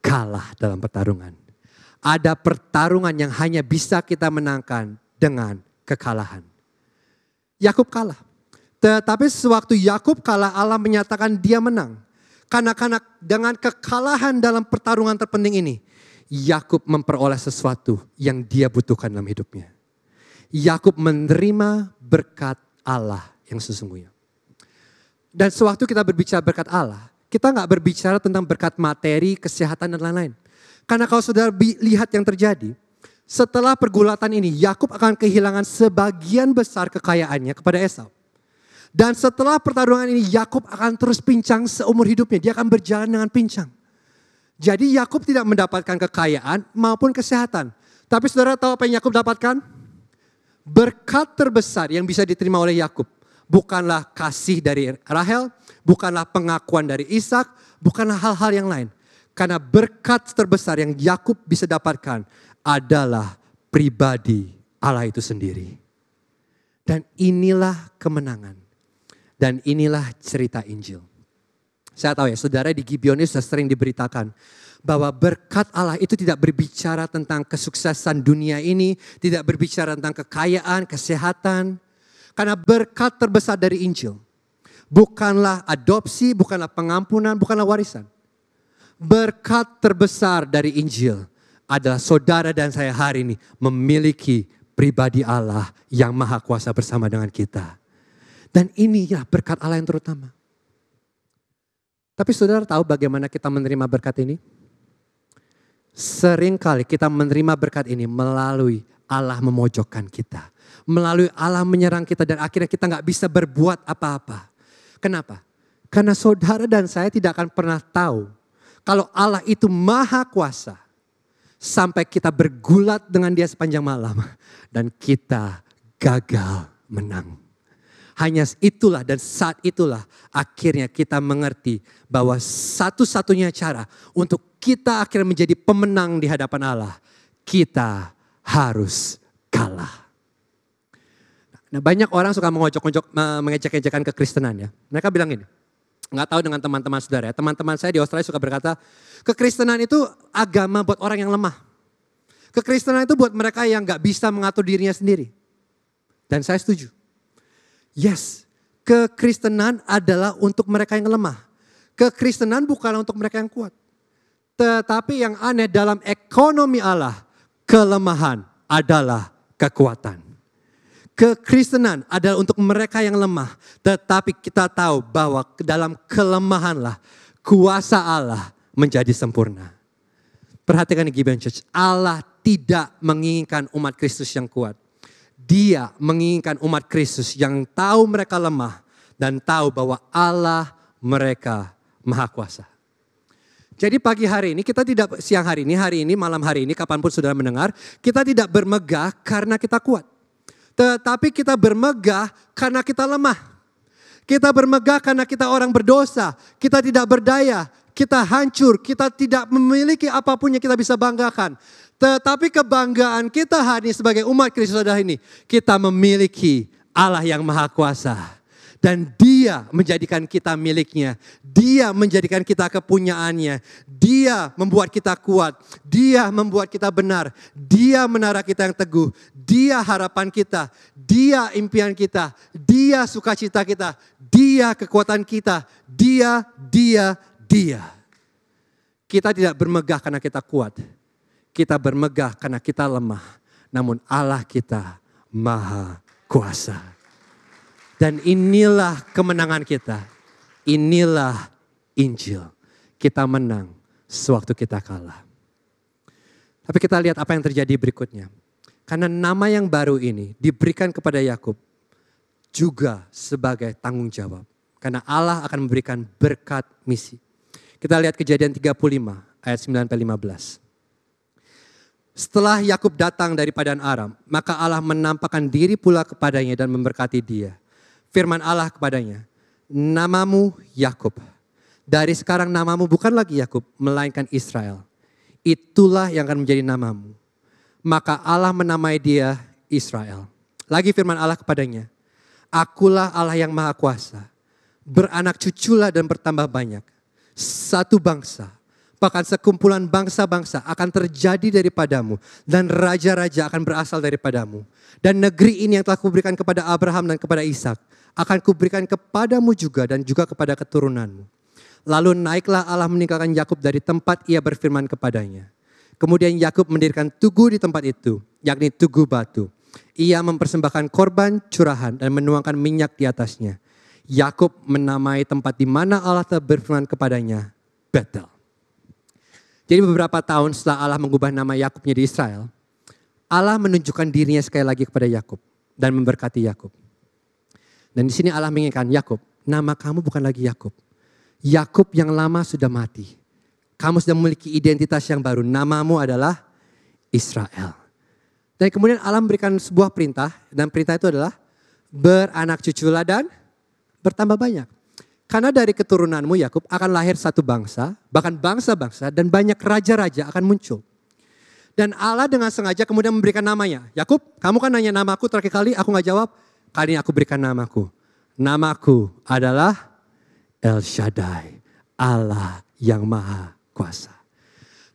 kalah dalam pertarungan. Ada pertarungan yang hanya bisa kita menangkan dengan kekalahan. Yakub kalah. Tetapi sewaktu Yakub kalah Allah menyatakan dia menang. Karena karena dengan kekalahan dalam pertarungan terpenting ini, Yakub memperoleh sesuatu yang dia butuhkan dalam hidupnya. Yakub menerima berkat Allah yang sesungguhnya. Dan sewaktu kita berbicara berkat Allah, kita nggak berbicara tentang berkat materi, kesehatan, dan lain-lain. Karena kalau sudah lihat yang terjadi, setelah pergulatan ini, Yakub akan kehilangan sebagian besar kekayaannya kepada Esau. Dan setelah pertarungan ini, Yakub akan terus pincang seumur hidupnya. Dia akan berjalan dengan pincang. Jadi Yakub tidak mendapatkan kekayaan maupun kesehatan. Tapi saudara tahu apa yang Yakub dapatkan? Berkat terbesar yang bisa diterima oleh Yakub bukanlah kasih dari Rahel, bukanlah pengakuan dari Ishak, bukanlah hal-hal yang lain. Karena berkat terbesar yang Yakub bisa dapatkan adalah pribadi Allah itu sendiri. Dan inilah kemenangan. Dan inilah cerita Injil. Saya tahu ya, saudara di Gibeon ini sudah sering diberitakan bahwa berkat Allah itu tidak berbicara tentang kesuksesan dunia ini, tidak berbicara tentang kekayaan, kesehatan, karena berkat terbesar dari Injil bukanlah adopsi, bukanlah pengampunan, bukanlah warisan. Berkat terbesar dari Injil adalah saudara dan saya hari ini memiliki pribadi Allah yang maha kuasa bersama dengan kita. Dan inilah berkat Allah yang terutama. Tapi saudara tahu bagaimana kita menerima berkat ini? Seringkali kita menerima berkat ini melalui Allah memojokkan kita. Melalui Allah menyerang kita dan akhirnya kita nggak bisa berbuat apa-apa. Kenapa? Karena saudara dan saya tidak akan pernah tahu kalau Allah itu maha kuasa sampai kita bergulat dengan dia sepanjang malam dan kita gagal menang. Hanya itulah dan saat itulah akhirnya kita mengerti bahwa satu-satunya cara untuk kita akhirnya menjadi pemenang di hadapan Allah, kita harus kalah. Nah banyak orang suka mengocok-ngocok, mengejek-ejekan kekristenan ya. Mereka bilang ini, nggak tahu dengan teman-teman saudara ya. Teman-teman saya di Australia suka berkata, kekristenan itu agama buat orang yang lemah. Kekristenan itu buat mereka yang nggak bisa mengatur dirinya sendiri. Dan saya setuju. Yes, kekristenan adalah untuk mereka yang lemah. Kekristenan bukan untuk mereka yang kuat. Tetapi yang aneh dalam ekonomi Allah, kelemahan adalah kekuatan. Kekristenan adalah untuk mereka yang lemah. Tetapi kita tahu bahwa dalam kelemahanlah kuasa Allah menjadi sempurna. Perhatikan Gibeon Church. Allah tidak menginginkan umat Kristus yang kuat. Dia menginginkan umat Kristus yang tahu mereka lemah dan tahu bahwa Allah mereka maha kuasa. Jadi pagi hari ini kita tidak siang hari ini, hari ini, malam hari ini, kapan pun sudah mendengar, kita tidak bermegah karena kita kuat. Tetapi kita bermegah karena kita lemah. Kita bermegah karena kita orang berdosa. Kita tidak berdaya. Kita hancur. Kita tidak memiliki apa pun yang kita bisa banggakan. Tetapi kebanggaan kita hari ini sebagai umat Kristus adalah ini. Kita memiliki Allah yang maha kuasa. Dan dia menjadikan kita miliknya. Dia menjadikan kita kepunyaannya. Dia membuat kita kuat. Dia membuat kita benar. Dia menara kita yang teguh. Dia harapan kita. Dia impian kita. Dia sukacita kita. Dia kekuatan kita. Dia, dia, dia. Kita tidak bermegah karena kita kuat. Kita bermegah karena kita lemah. Namun Allah kita maha kuasa. Dan inilah kemenangan kita. Inilah Injil. Kita menang sewaktu kita kalah. Tapi kita lihat apa yang terjadi berikutnya. Karena nama yang baru ini diberikan kepada Yakub juga sebagai tanggung jawab. Karena Allah akan memberikan berkat misi. Kita lihat kejadian 35 ayat 9 15. Setelah Yakub datang dari Padan Aram, maka Allah menampakkan diri pula kepadanya dan memberkati dia firman Allah kepadanya, namamu Yakub. Dari sekarang namamu bukan lagi Yakub, melainkan Israel. Itulah yang akan menjadi namamu. Maka Allah menamai dia Israel. Lagi firman Allah kepadanya, Akulah Allah yang maha kuasa. Beranak cuculah dan bertambah banyak. Satu bangsa, bahkan sekumpulan bangsa-bangsa akan terjadi daripadamu. Dan raja-raja akan berasal daripadamu. Dan negeri ini yang telah kuberikan kepada Abraham dan kepada Ishak akan kuberikan kepadamu juga dan juga kepada keturunanmu. Lalu naiklah Allah meninggalkan Yakub dari tempat ia berfirman kepadanya. Kemudian Yakub mendirikan tugu di tempat itu, yakni tugu batu. Ia mempersembahkan korban curahan dan menuangkan minyak di atasnya. Yakub menamai tempat di mana Allah telah berfirman kepadanya, Betel. Jadi beberapa tahun setelah Allah mengubah nama Yakub menjadi Israel, Allah menunjukkan dirinya sekali lagi kepada Yakub dan memberkati Yakub. Dan di sini Allah mengingatkan Yakub, nama kamu bukan lagi Yakub. Yakub yang lama sudah mati. Kamu sudah memiliki identitas yang baru. Namamu adalah Israel. Dan kemudian Allah memberikan sebuah perintah dan perintah itu adalah beranak cuculah dan bertambah banyak. Karena dari keturunanmu Yakub akan lahir satu bangsa, bahkan bangsa-bangsa dan banyak raja-raja akan muncul. Dan Allah dengan sengaja kemudian memberikan namanya. Yakub, kamu kan nanya namaku terakhir kali, aku nggak jawab. Kali ini aku berikan namaku. Namaku adalah El Shaddai, Allah yang maha kuasa.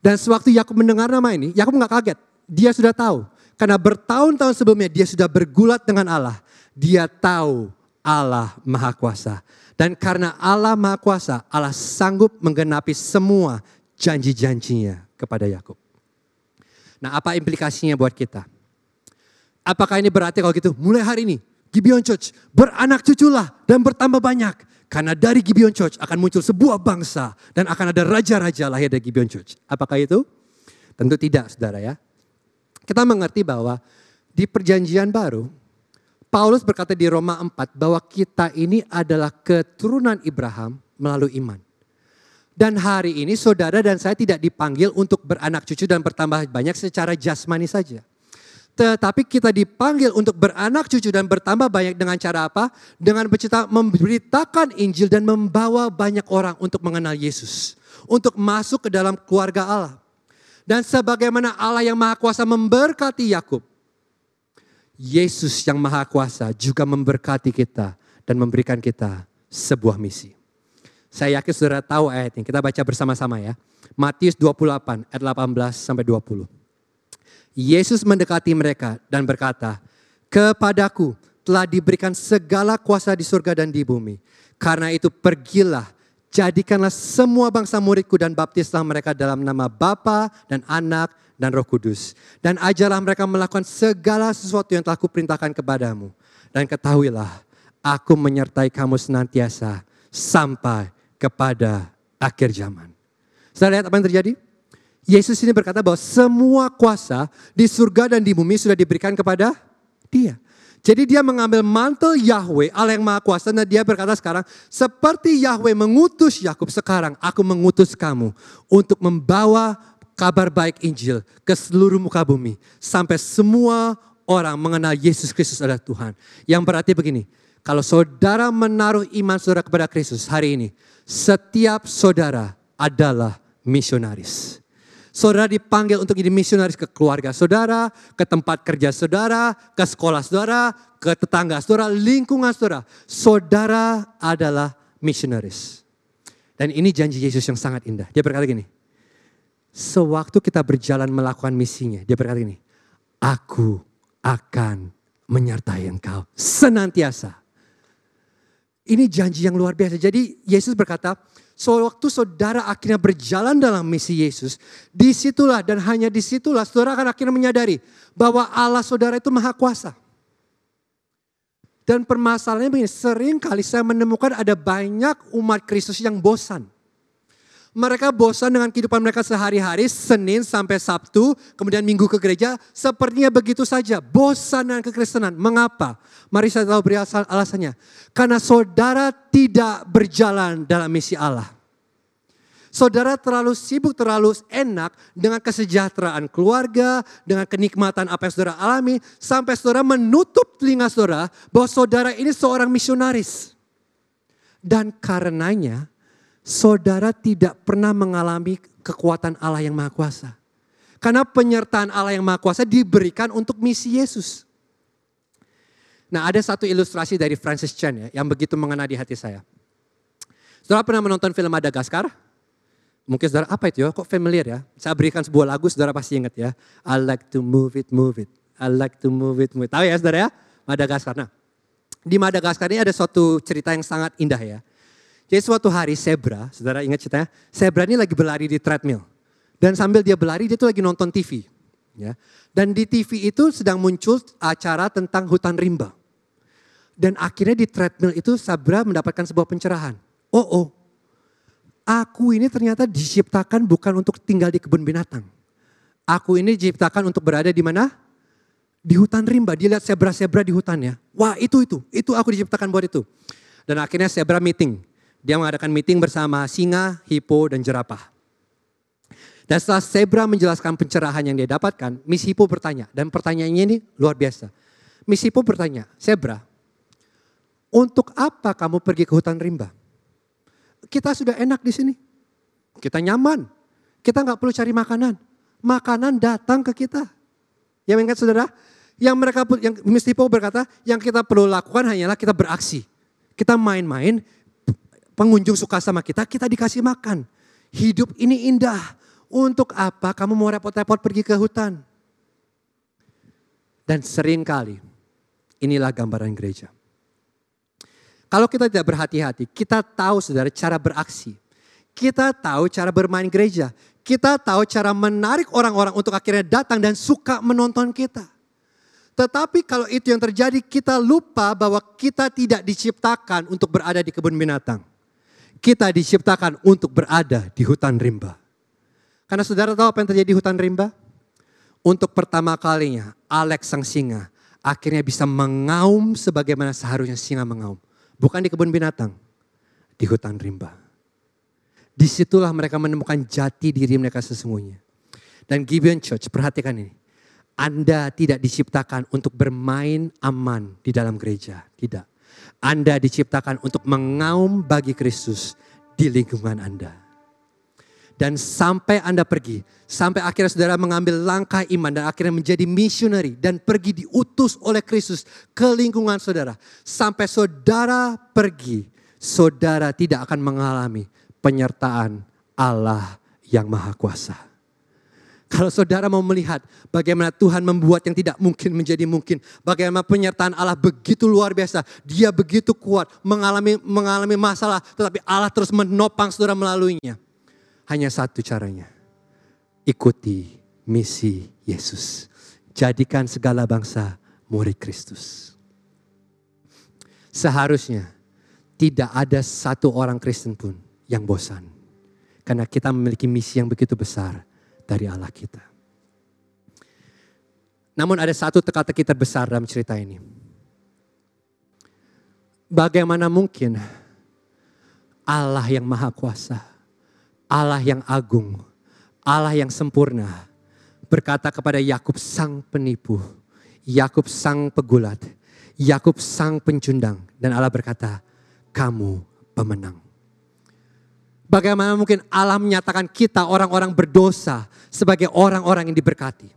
Dan sewaktu Yakub mendengar nama ini, Yakub nggak kaget. Dia sudah tahu. Karena bertahun-tahun sebelumnya dia sudah bergulat dengan Allah. Dia tahu Allah Maha Kuasa. Dan karena Allah Maha Kuasa, Allah sanggup menggenapi semua janji-janjinya kepada Yakub. Nah apa implikasinya buat kita? Apakah ini berarti kalau gitu mulai hari ini Gibeon Church beranak cuculah dan bertambah banyak. Karena dari Gibeon Church akan muncul sebuah bangsa dan akan ada raja-raja lahir dari Gibeon Church. Apakah itu? Tentu tidak saudara ya. Kita mengerti bahwa di perjanjian baru Paulus berkata di Roma 4 bahwa kita ini adalah keturunan Ibrahim melalui iman. Dan hari ini saudara dan saya tidak dipanggil untuk beranak cucu dan bertambah banyak secara jasmani saja. Tetapi kita dipanggil untuk beranak cucu dan bertambah banyak dengan cara apa? Dengan bercerita memberitakan Injil dan membawa banyak orang untuk mengenal Yesus. Untuk masuk ke dalam keluarga Allah. Dan sebagaimana Allah yang Maha Kuasa memberkati Yakub, Yesus yang Maha Kuasa juga memberkati kita dan memberikan kita sebuah misi. Saya yakin saudara tahu ayat ini. Kita baca bersama-sama ya. Matius 28 ayat 18 sampai 20. Yesus mendekati mereka dan berkata, "Kepadaku telah diberikan segala kuasa di surga dan di bumi. Karena itu pergilah, jadikanlah semua bangsa muridku dan baptislah mereka dalam nama Bapa dan Anak dan Roh Kudus. Dan ajarlah mereka melakukan segala sesuatu yang telah kuperintahkan kepadamu. Dan ketahuilah, aku menyertai kamu senantiasa sampai kepada akhir zaman. Saya lihat apa yang terjadi? Yesus ini berkata bahwa semua kuasa di surga dan di bumi sudah diberikan kepada dia. Jadi dia mengambil mantel Yahweh, Allah yang Maha Kuasa, dan dia berkata sekarang, seperti Yahweh mengutus Yakub sekarang, aku mengutus kamu untuk membawa kabar baik Injil ke seluruh muka bumi. Sampai semua orang mengenal Yesus Kristus adalah Tuhan. Yang berarti begini, kalau saudara menaruh iman saudara kepada Kristus hari ini, setiap saudara adalah misionaris. Saudara dipanggil untuk jadi misionaris ke keluarga saudara, ke tempat kerja saudara, ke sekolah saudara, ke tetangga saudara, lingkungan saudara. Saudara adalah misionaris. Dan ini janji Yesus yang sangat indah. Dia berkata gini, sewaktu kita berjalan melakukan misinya, dia berkata ini, aku akan menyertai engkau senantiasa. Ini janji yang luar biasa. Jadi Yesus berkata, sewaktu saudara akhirnya berjalan dalam misi Yesus, di situlah dan hanya di situlah saudara akan akhirnya menyadari bahwa Allah saudara itu maha kuasa. Dan permasalahannya begini, sering kali saya menemukan ada banyak umat Kristus yang bosan mereka bosan dengan kehidupan mereka sehari-hari, Senin sampai Sabtu, kemudian Minggu ke gereja, sepertinya begitu saja. Bosan dengan kekristenan. Mengapa? Mari saya tahu beri alasannya. Karena saudara tidak berjalan dalam misi Allah. Saudara terlalu sibuk, terlalu enak dengan kesejahteraan keluarga, dengan kenikmatan apa yang saudara alami, sampai saudara menutup telinga saudara bahwa saudara ini seorang misionaris. Dan karenanya saudara tidak pernah mengalami kekuatan Allah yang Maha Kuasa. Karena penyertaan Allah yang Maha Kuasa diberikan untuk misi Yesus. Nah ada satu ilustrasi dari Francis Chan ya, yang begitu mengena di hati saya. Saudara pernah menonton film Madagaskar? Mungkin saudara apa itu ya, kok familiar ya? Saya berikan sebuah lagu, saudara pasti ingat ya. I like to move it, move it. I like to move it, move it. Tahu ya saudara ya? Madagaskar. Nah, di Madagaskar ini ada suatu cerita yang sangat indah ya. Jadi suatu hari Zebra, saudara ingat ceritanya, Zebra ini lagi berlari di treadmill. Dan sambil dia berlari dia tuh lagi nonton TV. Ya. Dan di TV itu sedang muncul acara tentang hutan rimba. Dan akhirnya di treadmill itu Zebra mendapatkan sebuah pencerahan. Oh oh, aku ini ternyata diciptakan bukan untuk tinggal di kebun binatang. Aku ini diciptakan untuk berada di mana? Di hutan rimba. Dia lihat zebra-zebra di hutan ya. Wah itu, itu, itu aku diciptakan buat itu. Dan akhirnya zebra meeting dia mengadakan meeting bersama singa, hipo, dan jerapah. Dan setelah zebra menjelaskan pencerahan yang dia dapatkan, Miss Hippo bertanya. Dan pertanyaannya ini luar biasa. Miss Hippo bertanya, Zebra, untuk apa kamu pergi ke hutan rimba? Kita sudah enak di sini. Kita nyaman. Kita nggak perlu cari makanan. Makanan datang ke kita. Yang ingat saudara? Yang mereka yang Miss Hippo berkata, yang kita perlu lakukan hanyalah kita beraksi. Kita main-main, pengunjung suka sama kita, kita dikasih makan. Hidup ini indah. Untuk apa kamu mau repot-repot pergi ke hutan? Dan sering kali inilah gambaran gereja. Kalau kita tidak berhati-hati, kita tahu saudara cara beraksi. Kita tahu cara bermain gereja. Kita tahu cara menarik orang-orang untuk akhirnya datang dan suka menonton kita. Tetapi kalau itu yang terjadi, kita lupa bahwa kita tidak diciptakan untuk berada di kebun binatang. Kita diciptakan untuk berada di hutan rimba. Karena saudara tahu apa yang terjadi di hutan rimba? Untuk pertama kalinya, Alex sang singa akhirnya bisa mengaum sebagaimana seharusnya singa mengaum. Bukan di kebun binatang, di hutan rimba. Di situlah mereka menemukan jati diri mereka sesungguhnya. Dan Gibeon Church, perhatikan ini. Anda tidak diciptakan untuk bermain aman di dalam gereja. Tidak. Anda diciptakan untuk mengaum bagi Kristus di lingkungan Anda. Dan sampai Anda pergi, sampai akhirnya saudara mengambil langkah iman dan akhirnya menjadi missionary dan pergi diutus oleh Kristus ke lingkungan saudara. Sampai saudara pergi, saudara tidak akan mengalami penyertaan Allah yang Maha Kuasa. Kalau saudara mau melihat bagaimana Tuhan membuat yang tidak mungkin menjadi mungkin, bagaimana penyertaan Allah begitu luar biasa, Dia begitu kuat mengalami mengalami masalah, tetapi Allah terus menopang saudara melaluinya. Hanya satu caranya, ikuti misi Yesus, jadikan segala bangsa murid Kristus. Seharusnya tidak ada satu orang Kristen pun yang bosan. Karena kita memiliki misi yang begitu besar dari Allah kita. Namun ada satu teka-teki terbesar dalam cerita ini. Bagaimana mungkin Allah yang maha kuasa, Allah yang agung, Allah yang sempurna berkata kepada Yakub sang penipu, Yakub sang pegulat, Yakub sang pencundang dan Allah berkata, "Kamu pemenang." Bagaimana mungkin Allah menyatakan kita orang-orang berdosa sebagai orang-orang yang diberkati.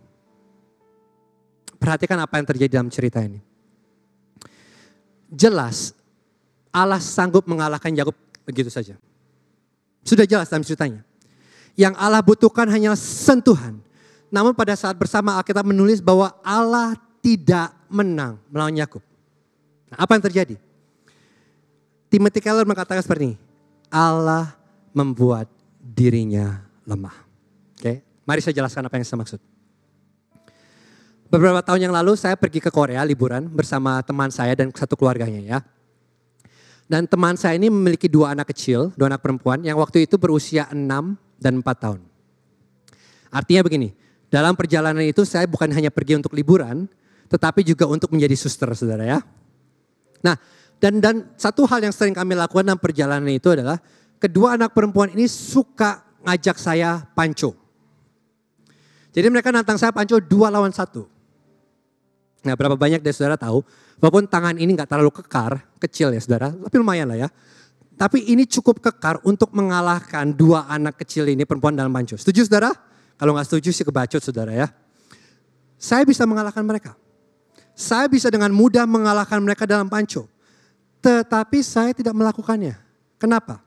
Perhatikan apa yang terjadi dalam cerita ini. Jelas Allah sanggup mengalahkan Yakub begitu saja. Sudah jelas dalam ceritanya. Yang Allah butuhkan hanya sentuhan. Namun pada saat bersama Alkitab menulis bahwa Allah tidak menang melawan Yakub. Nah, apa yang terjadi? Timothy Keller mengatakan seperti ini. Allah membuat dirinya lemah. Oke, mari saya jelaskan apa yang saya maksud. Beberapa tahun yang lalu saya pergi ke Korea liburan bersama teman saya dan satu keluarganya ya. Dan teman saya ini memiliki dua anak kecil, dua anak perempuan yang waktu itu berusia 6 dan 4 tahun. Artinya begini, dalam perjalanan itu saya bukan hanya pergi untuk liburan, tetapi juga untuk menjadi suster saudara ya. Nah, dan dan satu hal yang sering kami lakukan dalam perjalanan itu adalah kedua anak perempuan ini suka ngajak saya panco. Jadi mereka nantang saya panco dua lawan satu. Nah berapa banyak dari saudara tahu, walaupun tangan ini nggak terlalu kekar, kecil ya saudara, tapi lumayan lah ya. Tapi ini cukup kekar untuk mengalahkan dua anak kecil ini perempuan dalam panco. Setuju saudara? Kalau nggak setuju sih kebacut saudara ya. Saya bisa mengalahkan mereka. Saya bisa dengan mudah mengalahkan mereka dalam panco. Tetapi saya tidak melakukannya. Kenapa?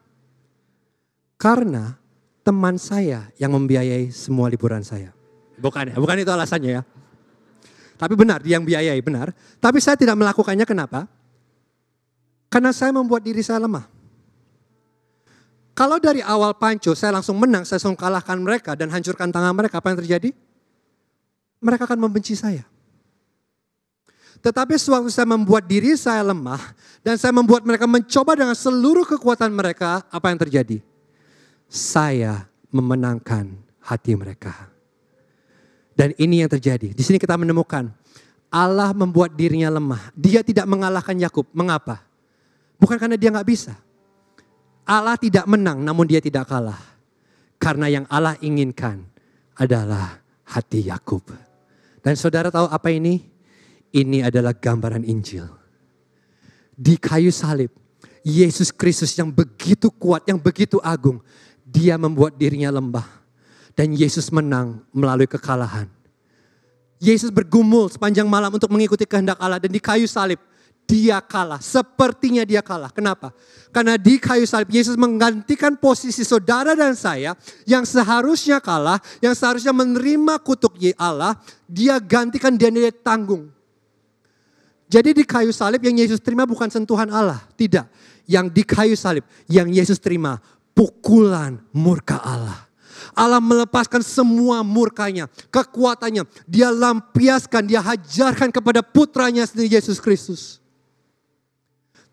Karena teman saya yang membiayai semua liburan saya. Bukan ya, bukan itu alasannya ya. Tapi benar, dia yang biayai, benar. Tapi saya tidak melakukannya kenapa? Karena saya membuat diri saya lemah. Kalau dari awal panco saya langsung menang, saya langsung kalahkan mereka dan hancurkan tangan mereka, apa yang terjadi? Mereka akan membenci saya. Tetapi sewaktu saya membuat diri saya lemah dan saya membuat mereka mencoba dengan seluruh kekuatan mereka, apa yang terjadi? Saya memenangkan hati mereka. Dan ini yang terjadi. Di sini kita menemukan Allah membuat dirinya lemah. Dia tidak mengalahkan Yakub. Mengapa? Bukan karena dia nggak bisa. Allah tidak menang, namun dia tidak kalah. Karena yang Allah inginkan adalah hati Yakub. Dan saudara tahu apa ini? Ini adalah gambaran Injil. Di kayu salib, Yesus Kristus yang begitu kuat, yang begitu agung, dia membuat dirinya lembah. Dan Yesus menang melalui kekalahan. Yesus bergumul sepanjang malam untuk mengikuti kehendak Allah. Dan di kayu salib dia kalah. Sepertinya dia kalah. Kenapa? Karena di kayu salib Yesus menggantikan posisi saudara dan saya yang seharusnya kalah, yang seharusnya menerima kutuk Allah, dia gantikan dia dia tanggung. Jadi di kayu salib yang Yesus terima bukan sentuhan Allah, tidak. Yang di kayu salib yang Yesus terima pukulan murka Allah. Allah melepaskan semua murkanya, kekuatannya. Dia lampiaskan, dia hajarkan kepada putranya sendiri Yesus Kristus.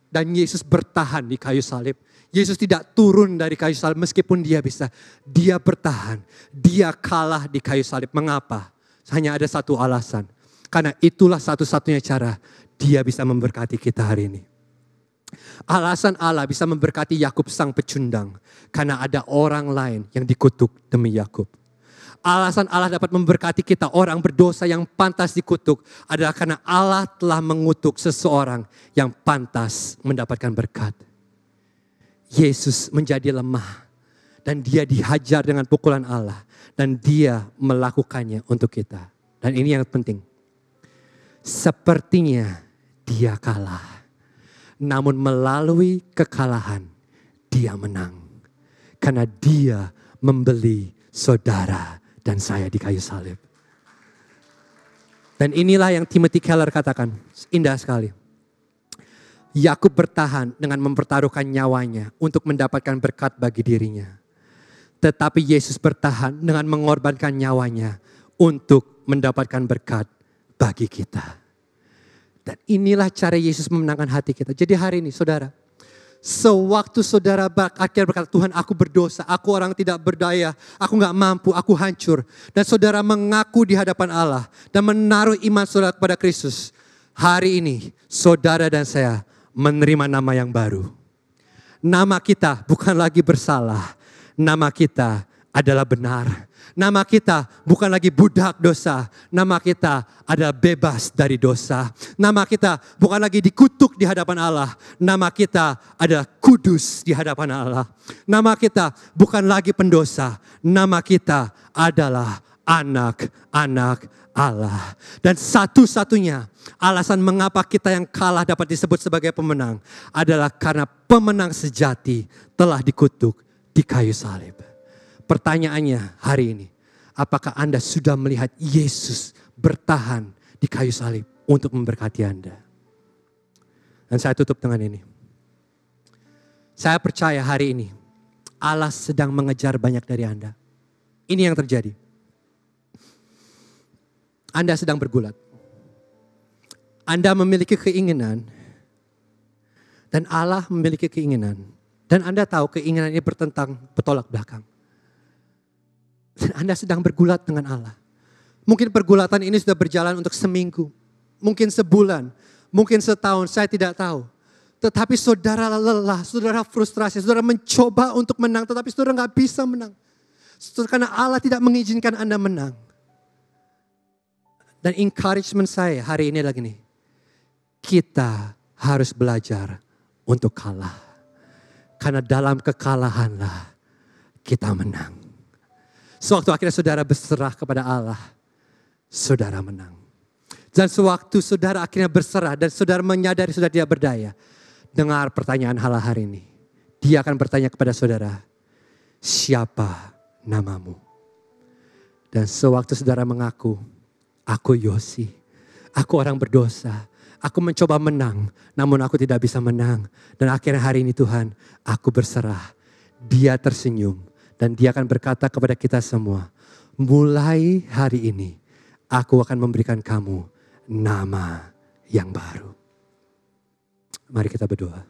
Dan Yesus bertahan di kayu salib. Yesus tidak turun dari kayu salib meskipun dia bisa. Dia bertahan, dia kalah di kayu salib. Mengapa? Hanya ada satu alasan. Karena itulah satu-satunya cara dia bisa memberkati kita hari ini. Alasan Allah bisa memberkati Yakub sang pecundang karena ada orang lain yang dikutuk demi Yakub. Alasan Allah dapat memberkati kita orang berdosa yang pantas dikutuk adalah karena Allah telah mengutuk seseorang yang pantas mendapatkan berkat. Yesus menjadi lemah dan dia dihajar dengan pukulan Allah dan dia melakukannya untuk kita. Dan ini yang penting. Sepertinya dia kalah namun melalui kekalahan dia menang. Karena dia membeli saudara dan saya di kayu salib. Dan inilah yang Timothy Keller katakan, indah sekali. Yakub bertahan dengan mempertaruhkan nyawanya untuk mendapatkan berkat bagi dirinya. Tetapi Yesus bertahan dengan mengorbankan nyawanya untuk mendapatkan berkat bagi kita. Dan inilah cara Yesus memenangkan hati kita. Jadi hari ini saudara, sewaktu saudara akhir berkata, Tuhan aku berdosa, aku orang tidak berdaya, aku gak mampu, aku hancur. Dan saudara mengaku di hadapan Allah dan menaruh iman saudara kepada Kristus. Hari ini saudara dan saya menerima nama yang baru. Nama kita bukan lagi bersalah, nama kita adalah benar. Nama kita bukan lagi budak dosa. Nama kita adalah bebas dari dosa. Nama kita bukan lagi dikutuk di hadapan Allah. Nama kita adalah kudus di hadapan Allah. Nama kita bukan lagi pendosa. Nama kita adalah anak-anak Allah. Dan satu-satunya alasan mengapa kita yang kalah dapat disebut sebagai pemenang adalah karena pemenang sejati telah dikutuk di kayu salib. Pertanyaannya hari ini, apakah Anda sudah melihat Yesus bertahan di kayu salib untuk memberkati Anda? Dan saya tutup dengan ini. Saya percaya hari ini Allah sedang mengejar banyak dari Anda. Ini yang terjadi. Anda sedang bergulat. Anda memiliki keinginan dan Allah memiliki keinginan. Dan Anda tahu keinginan ini bertentang bertolak belakang. Dan Anda sedang bergulat dengan Allah. Mungkin pergulatan ini sudah berjalan untuk seminggu, mungkin sebulan, mungkin setahun, saya tidak tahu. Tetapi saudara lelah, saudara frustrasi, saudara mencoba untuk menang, tetapi saudara nggak bisa menang. Karena Allah tidak mengizinkan Anda menang. Dan encouragement saya hari ini lagi nih. Kita harus belajar untuk kalah. Karena dalam kekalahanlah kita menang. Sewaktu akhirnya saudara berserah kepada Allah, saudara menang. Dan sewaktu saudara akhirnya berserah dan saudara menyadari sudah tidak berdaya, dengar pertanyaan Allah hari ini. Dia akan bertanya kepada saudara, siapa namamu? Dan sewaktu saudara mengaku, aku Yosi, aku orang berdosa, aku mencoba menang, namun aku tidak bisa menang. Dan akhirnya hari ini Tuhan, aku berserah. Dia tersenyum dan dia akan berkata kepada kita semua, mulai hari ini aku akan memberikan kamu nama yang baru. Mari kita berdoa.